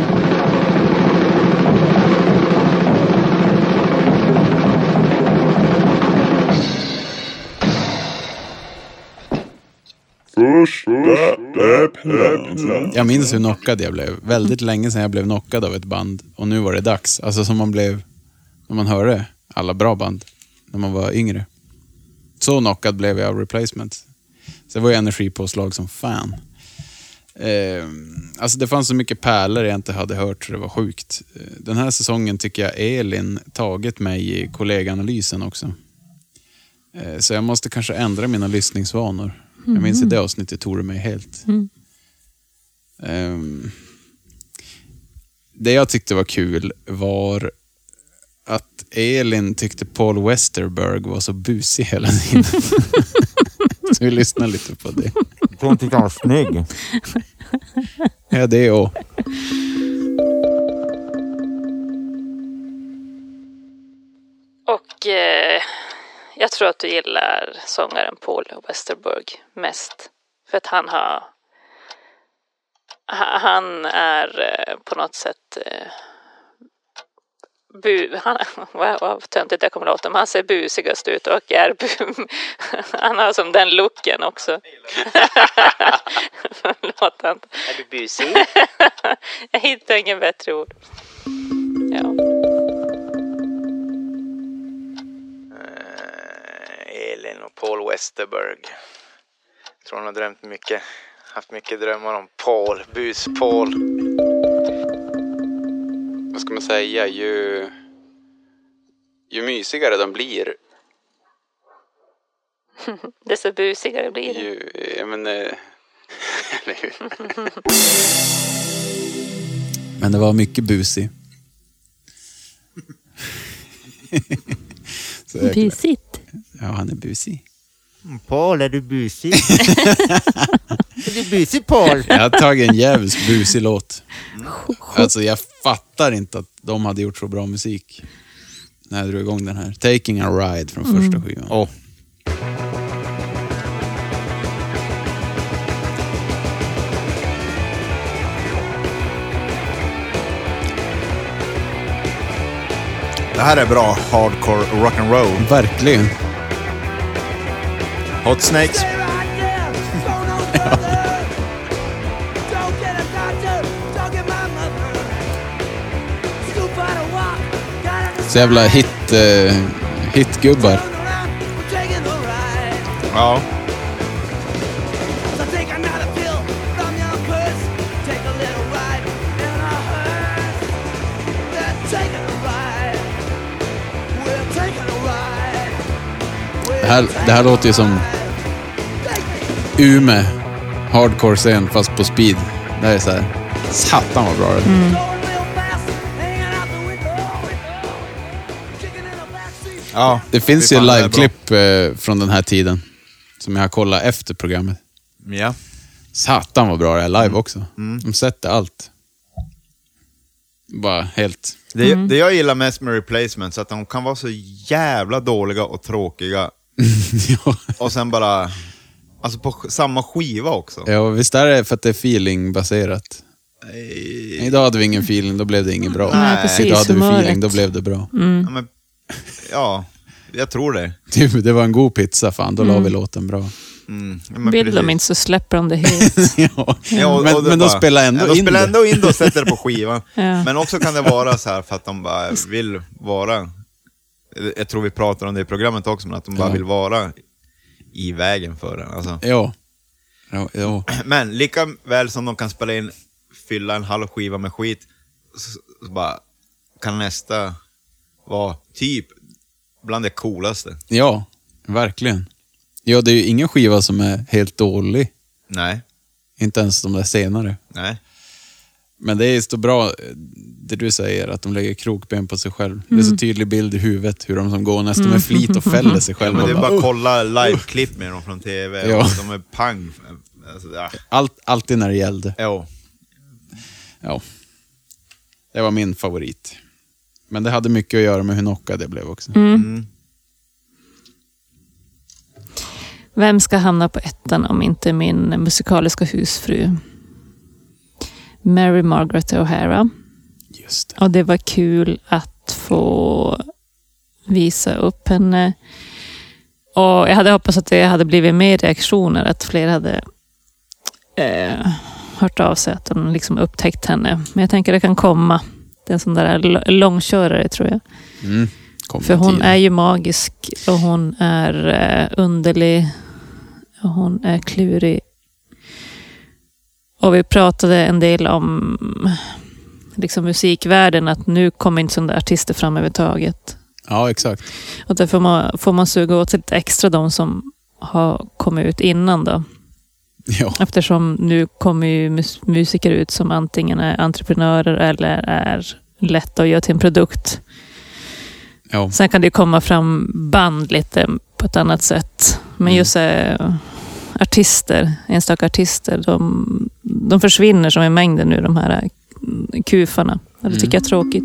Jag minns hur knockad jag blev. Väldigt länge sedan jag blev knockad av ett band. Och nu var det dags. Alltså som man blev när man hörde alla bra band när man var yngre. Så knockad blev jag av replacement. Så det var ju energipåslag som fan. Eh, alltså det fanns så mycket pärlor jag inte hade hört så det var sjukt. Den här säsongen tycker jag Elin tagit mig i kollegaanalysen också. Eh, så jag måste kanske ändra mina lyssningsvanor. Jag minns i det avsnittet tog det mig helt. Mm. Ehm, det jag tyckte var kul var att Elin tyckte Paul Westerberg var så busig hela tiden. så vi lyssnar lite på det. Hon tyckte han var snygg. Ja, det och. Och eh, jag tror att du gillar sångaren Paul Westerberg mest. För att han har... ha- Han är eh, på något sätt... Eh, bu, han, vad, vad töntigt det kommer låta, men han ser busigast ut och är bu, Han har som den looken också. Förlåt. Är du busig? jag hittar ingen bättre ord. Ja. Elin och Paul Westerberg. Jag tror hon har drömt mycket. Haft mycket drömmar om Paul. Bus-Paul. Vad ska man säga? Ju, ju mysigare de blir, Desto busigare blir det. ju... Jag men, eh? Men det var mycket busig. Busigt. Ja, han är busig. Paul, är du busig? är du busig Paul? Jag har tagit en jävligt busig låt. Alltså jag fattar inte att de hade gjort så bra musik. När jag drog igång den här. Taking a ride från första Mm. skivan. Det här är bra hardcore rock'n'roll. Verkligen. Hot Snakes. Så jävla hit, eh, hitgubbar. Ja. Här, det här låter ju som Ume hardcore-scen fast på speed. Det här är så här, satan vad bra det är. Ja, Det finns ju liveklipp eh, från den här tiden. Som jag har kollat efter programmet. Ja. Satan vad bra det är live också. Mm. De sätter allt. Bara helt... Det, det jag gillar mest med replacements är att de kan vara så jävla dåliga och tråkiga. Och sen bara... Alltså på samma skiva också. Ja, visst är det för att det är feeling-baserat? Idag hade vi ingen feeling, då blev det inget bra. Nej, precis, Idag hade vi feeling, då blev det bra. Mm. Ja, men, ja, jag tror det. Typ, det var en god pizza, fan, då la Mm. vi låten bra. Mm. Ja, men Vill de inte så släpper de det helt. ja. Ja, men men de spelar ändå ja, de in spelar det. ändå in det och sätter det på skivan. Ja. Men också kan det vara så här för att de bara vill vara... Jag tror vi pratar om det i programmet också, men att de bara Ja. vill vara i vägen för den. Alltså. Ja. Ja, ja. Men lika väl som de kan spela in, fylla en halv skiva med skit, så, så bara kan nästa vara typ bland det coolaste. ja, verkligen. Ja, det är ju ingen skiva som är helt dålig. Nej, Inte ens de där senare. nej. Men det är så bra, det du säger, att de lägger krokben på sig själv. Det är så tydlig bild i huvudet hur de som går nästan med flit och fäller sig Ja, själva. men det är bara att kolla live-klipp med dem från TV, Ja. och de är pang. Alltså, ja. Allt, alltid när det gällde. Jo. Ja. Det var min favorit. Men det hade mycket att göra med hur knockad jag blev också. Mm. Vem ska hamna på ettan om inte min musikaliska husfru? Mary Margaret O'Hara. Just det. Och det var kul att få visa upp henne. Och jag hade hoppats att det hade blivit mer reaktioner, att fler hade eh, hört av sig att de liksom upptäckt henne. Men jag tänker det kan komma. Det är en sån där långkörare tror jag. Mm. För hon tiden. är ju magisk och hon är eh, underlig. Och hon är klurig. Och vi pratade en del om liksom musikvärlden, att nu kommer inte sådana artister fram överhuvudtaget. Ja, exakt. Och därför får man, får man suga åt sig lite extra de som har kommit ut innan då. Ja. Eftersom nu kommer ju mus- musiker ut som antingen är entreprenörer eller är lätta att göra till en produkt. Ja. Sen kan det komma fram band lite på ett annat sätt. Men Mm. just eh, artister, enstaka artister, de, de försvinner som i mängden nu, de här eh, kufarna. Det tycker jag är tråkigt.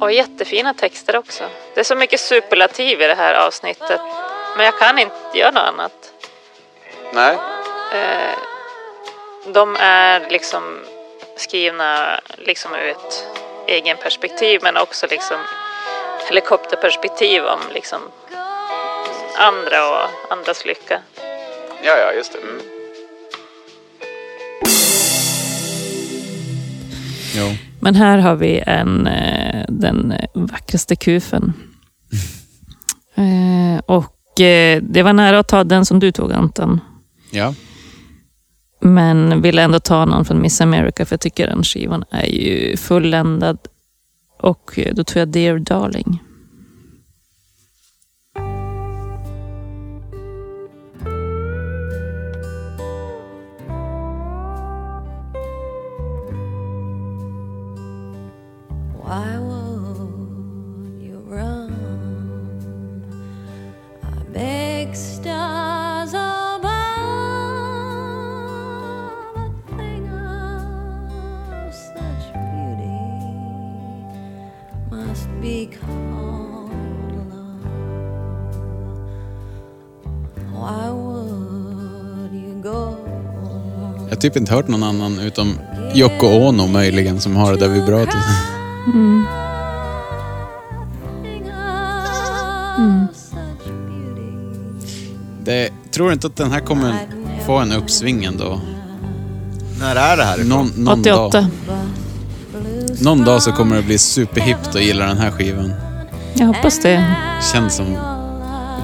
Och jättefina texter också. Det är så mycket superlativ i det här avsnittet. Men jag kan inte göra något annat. Nej. Eh, de är liksom skrivna liksom ur ett egen perspektiv men också liksom helikopterperspektiv om liksom andra och andras lycka. Ja, ja, just det. Mm. Jo. Men här har vi en, eh, den vackraste kufen. Eh, och eh, det var nära att ta den som du tog Anton. Ja. Men ville ändå ta någon från Miss America för jag tycker den skivan är ju fulländad. Och då tog jag Dear Darling. Be called love. Why would you go? Jag har typ inte hört någon annan utom Yoko Ono möjligen som har det där vibratot. Mm. Mm. Det, tror du inte att den här kommer få en uppsving ändå? När är det här? Någon, någon 88. Dag, någon dag så kommer det bli superhippt att gilla den här skivan. Jag hoppas det. Känns som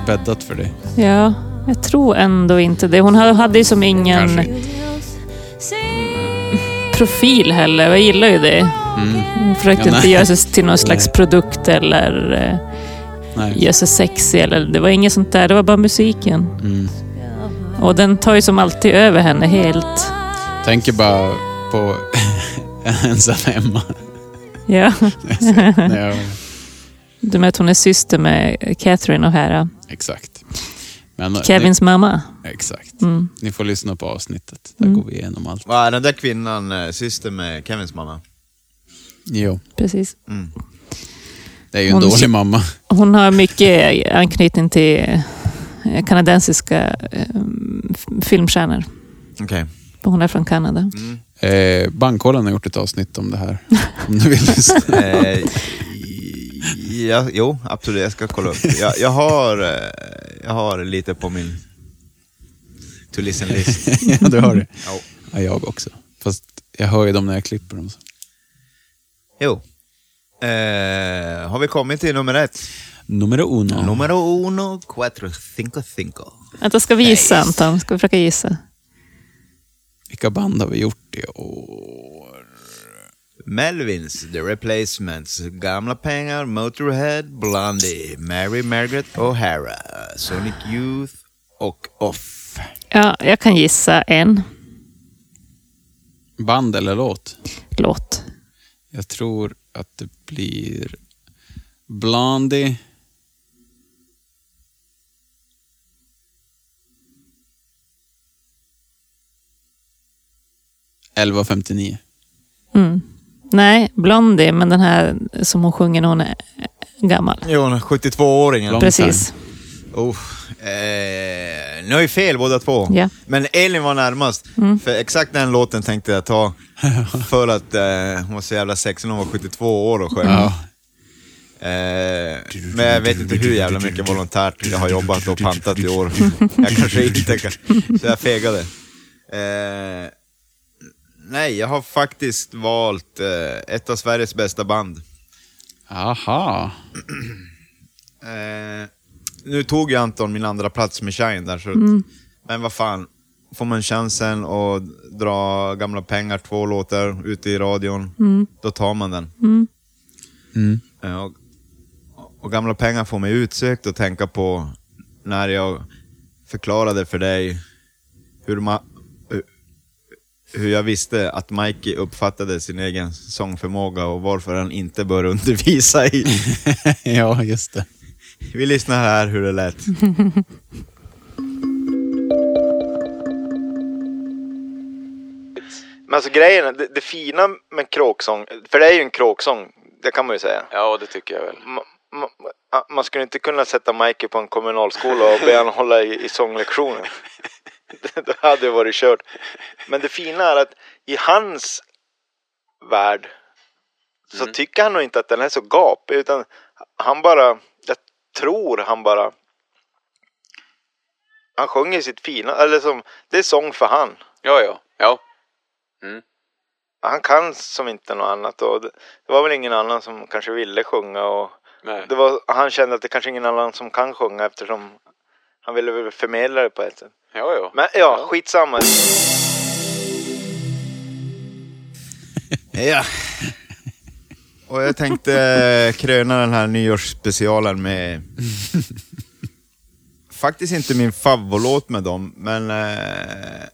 bäddat för det. Ja, jag tror ändå inte det. Hon hade ju som ingen Kanske profil heller. Jag gillar ju det. Mm. Hon försökte Ja, inte göra sig till någon slags Nej. produkt eller eh, Nej. göra sig sexig. Eller, det var inget sånt där. Det var bara musiken. Mm. Och den tar ju som alltid över henne helt. Tänker bara på ensam hemma. Ja. Du med att hon är syster med Catherine och Hera. exakt. Men, Kevins mamma. Ni, exakt. Mm. Ni får lyssna på avsnittet. Där Mm. går vi igenom allt. Vad är den där kvinnan eh, syster med Kevins mamma? Jo, Precis. Mm. det är ju en Hon- dålig mamma. Hon har mycket anknytning till eh, kanadensiska eh, filmstjärnor. Okej. Hon är från Kanada. Eh, Bankkollen har gjort ett avsnitt om det här. Om du vill lyssna. Eh, ja, jo, absolut. Jag ska kolla upp. Jag, jag, har, eh, jag har lite på min to listen list. ja, du har det. Ja, jag också. Fast jag hör ju dem när jag klipper dem. Så. Jo. Eh, har vi kommit till nummer ett? Numero uno. Numero uno, cuatro, cinco, cinco. Vänta, ska vi gissa Anton? Ska vi försöka gissa? Vilka band har vi gjort i år? Melvins, The Replacements, Gamla Pengar, Motorhead, Blondie, Mary Margaret O'Hara, Sonic Youth och Off. Ja, jag kan gissa en Band eller låt? låt. Jag tror att det blir Blondie. Elva femtionio. Mm. Nej, Blondie, men den här som hon sjunger när hon är gammal. Jo, 72-åringen. Precis. Oh, eh, nu har ju fel båda två. Ja. Men Elin var närmast. Mm. För exakt den låten tänkte jag ta. för att eh, hon var så jävla sexig när hon var 72 år och sjöng. Ja. Eh, men jag vet inte hur jävla mycket volontärt jag har jobbat och pantat i år. Jag kanske inte kan, så jag fegade. Eh, nej, jag har faktiskt valt eh, ett av Sveriges bästa band. Aha. Eh, nu tog ju Anton min andra plats med Shine där, så att, Mm. men vad fan. Får man chansen att dra Gamla pengar, två låtar, ute i radion, Mm. då tar man den. Mm. Mm. Eh, Och, och Gamla pengar får mig utsökt att tänka på när jag förklarade för dig hur, ma- hur jag visste att Mikey uppfattade sin egen sångförmåga och varför han inte bör undervisa i. ja, just det. Vi lyssnar här hur det lät. Men alltså grejen, det, det fina med kråksång, för det är ju en kråksång, det kan man ju säga. Ja, det tycker jag väl. Ma, ma, man skulle inte kunna sätta Mikey på en kommunalskola och be honom hålla i, i sånglektioner. det hade ju varit kört. Men det fina är att i hans värld så tycker han nog inte att den är så gapig utan han bara, jag tror han bara han sjunger sitt fina, eller som, det är sång för han. Ja, ja, ja. Han kan som inte något annat och det, det var väl ingen annan som kanske ville sjunga och Nej. det var, han kände att det kanske ingen annan som kan sjunga eftersom han ville väl förmedla det på ett sätt. Ja, ja. Men ja, skitsamma. Ja. Och jag tänkte eh, kröna den här nyårsspecialen med... Faktiskt inte min favoritlåt med dem, men... Eh,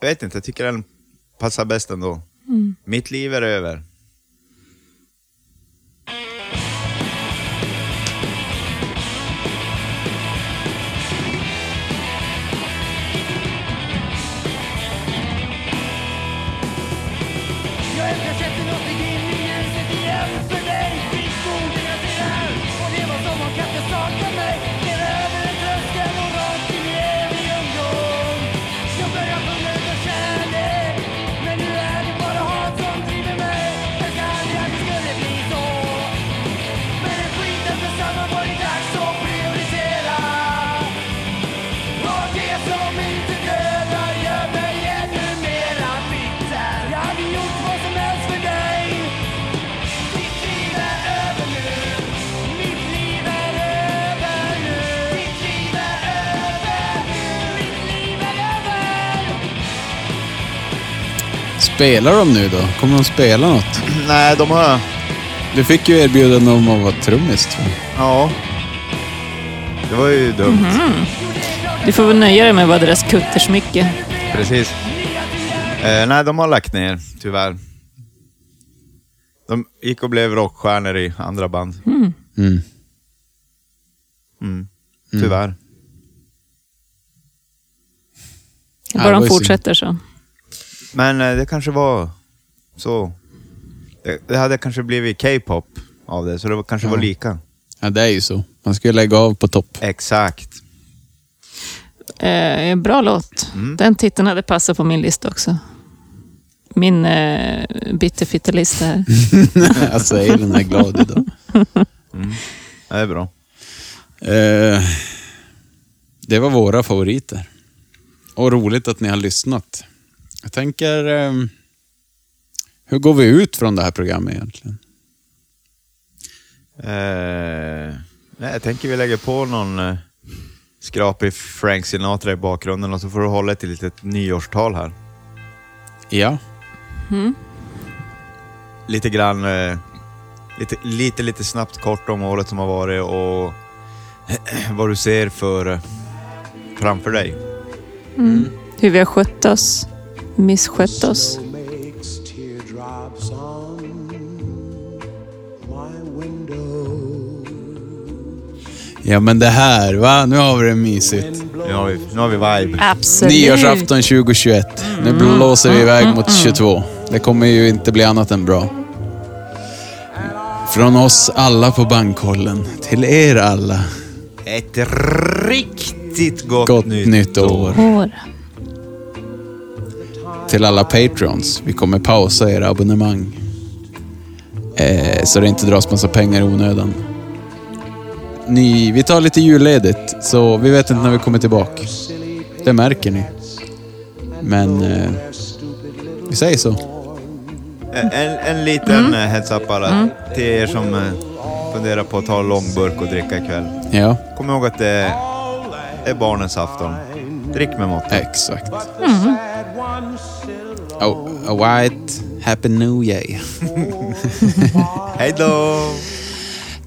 jag vet inte, jag tycker den passar bäst ändå. Mm. Mitt liv är över. Spelar de nu då? Kommer de spela något? Nej, de har... Du fick ju erbjudande om att vara trummis tror jag. Ja. Det var ju dumt. Mhm. Du får väl nöja dig med att vara deras kuttersmycke. Precis. Eh, nej, de har lagt ner, tyvärr. De gick och blev rockstjärnor i andra band. Mm. Mm. Mm. Tyvärr. Bara Ja, det var de ju fortsätter så. Men eh, det kanske var så. Det, det hade kanske blivit K-pop av det, så det var, kanske var Ja. lika. Ja, det är ju så. Man ska ju lägga av på topp. Exakt. Eh, bra låt. Mm. Den titeln hade passat på min lista också. Min eh, bitterfittelista här. alltså, Elin är glad idag. Mm. Det är bra. Eh, det var våra favoriter. Och roligt att ni har lyssnat. Jag tänker, eh, hur går vi ut från det här programmet egentligen? Eh, nej, jag tänker vi lägger på någon eh, skrapig Frank Sinatra i bakgrunden och så får du hålla ett litet nyårstal här. Ja. Mm. Lite grann, eh, lite, lite, lite snabbt kort om året som har varit och vad du ser för eh, framför dig. Mm. Hur vi har skött oss. Misskött oss. Ja, men det här, va? Nu har vi det mysigt. Nu har vi, nu har vi vibe. Absolut. Nyårsafton 2021. Nu blåser vi iväg mot 22. Det kommer ju inte bli annat än bra. Från oss alla på bankkollen till er alla. Ett riktigt gott, Gott nytt, nytt år. År. Till alla patrons. Vi kommer pausa era abonnemang. Eh, Eh, så det inte dras massa pengar i onödan. Ni, vi tar lite julledigt, så vi vet inte när vi kommer tillbaka. Det märker ni. Men eh, vi säger så. En, en liten Mm. mm. heads up bara Mm. till er som eh, funderar på att ta långburk och dricka ikväll. Ja. Kom ihåg att det, det är barnens afton. Drick med måtta. Exakt. Mm. Oh, a white happy new year. Hej då!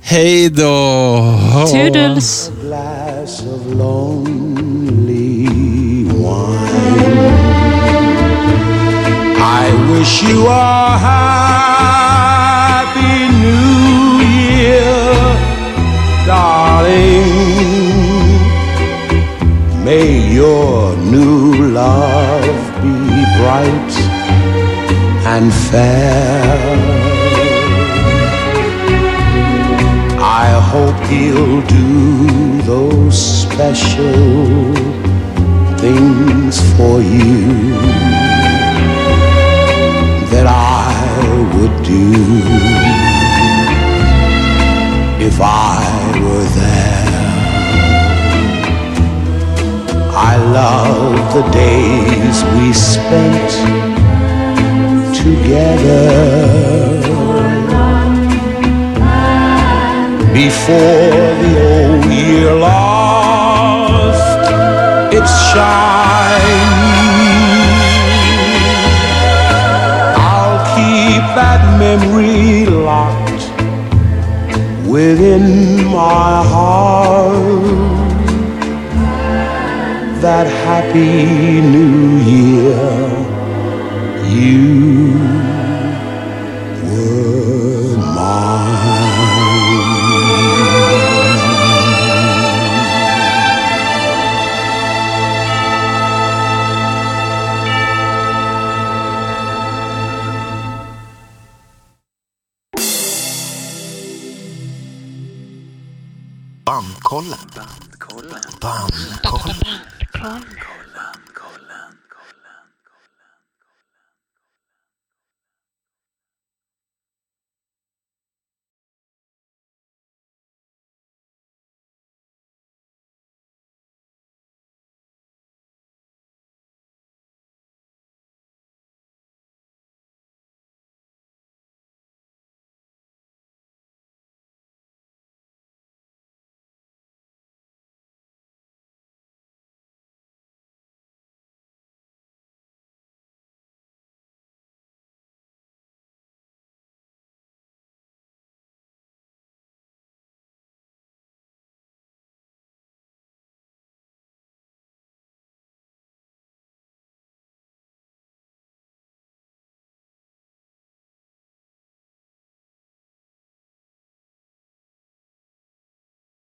Hej då! Toodles. glass of lonely wine. I wish you a happy new year, darling. May your new love be bright and fair. I hope he'll do those special things for you that I would do if I were there. I love the days we spent together before the old year lost its shine. I'll keep that memory locked within my heart. That happy new year. You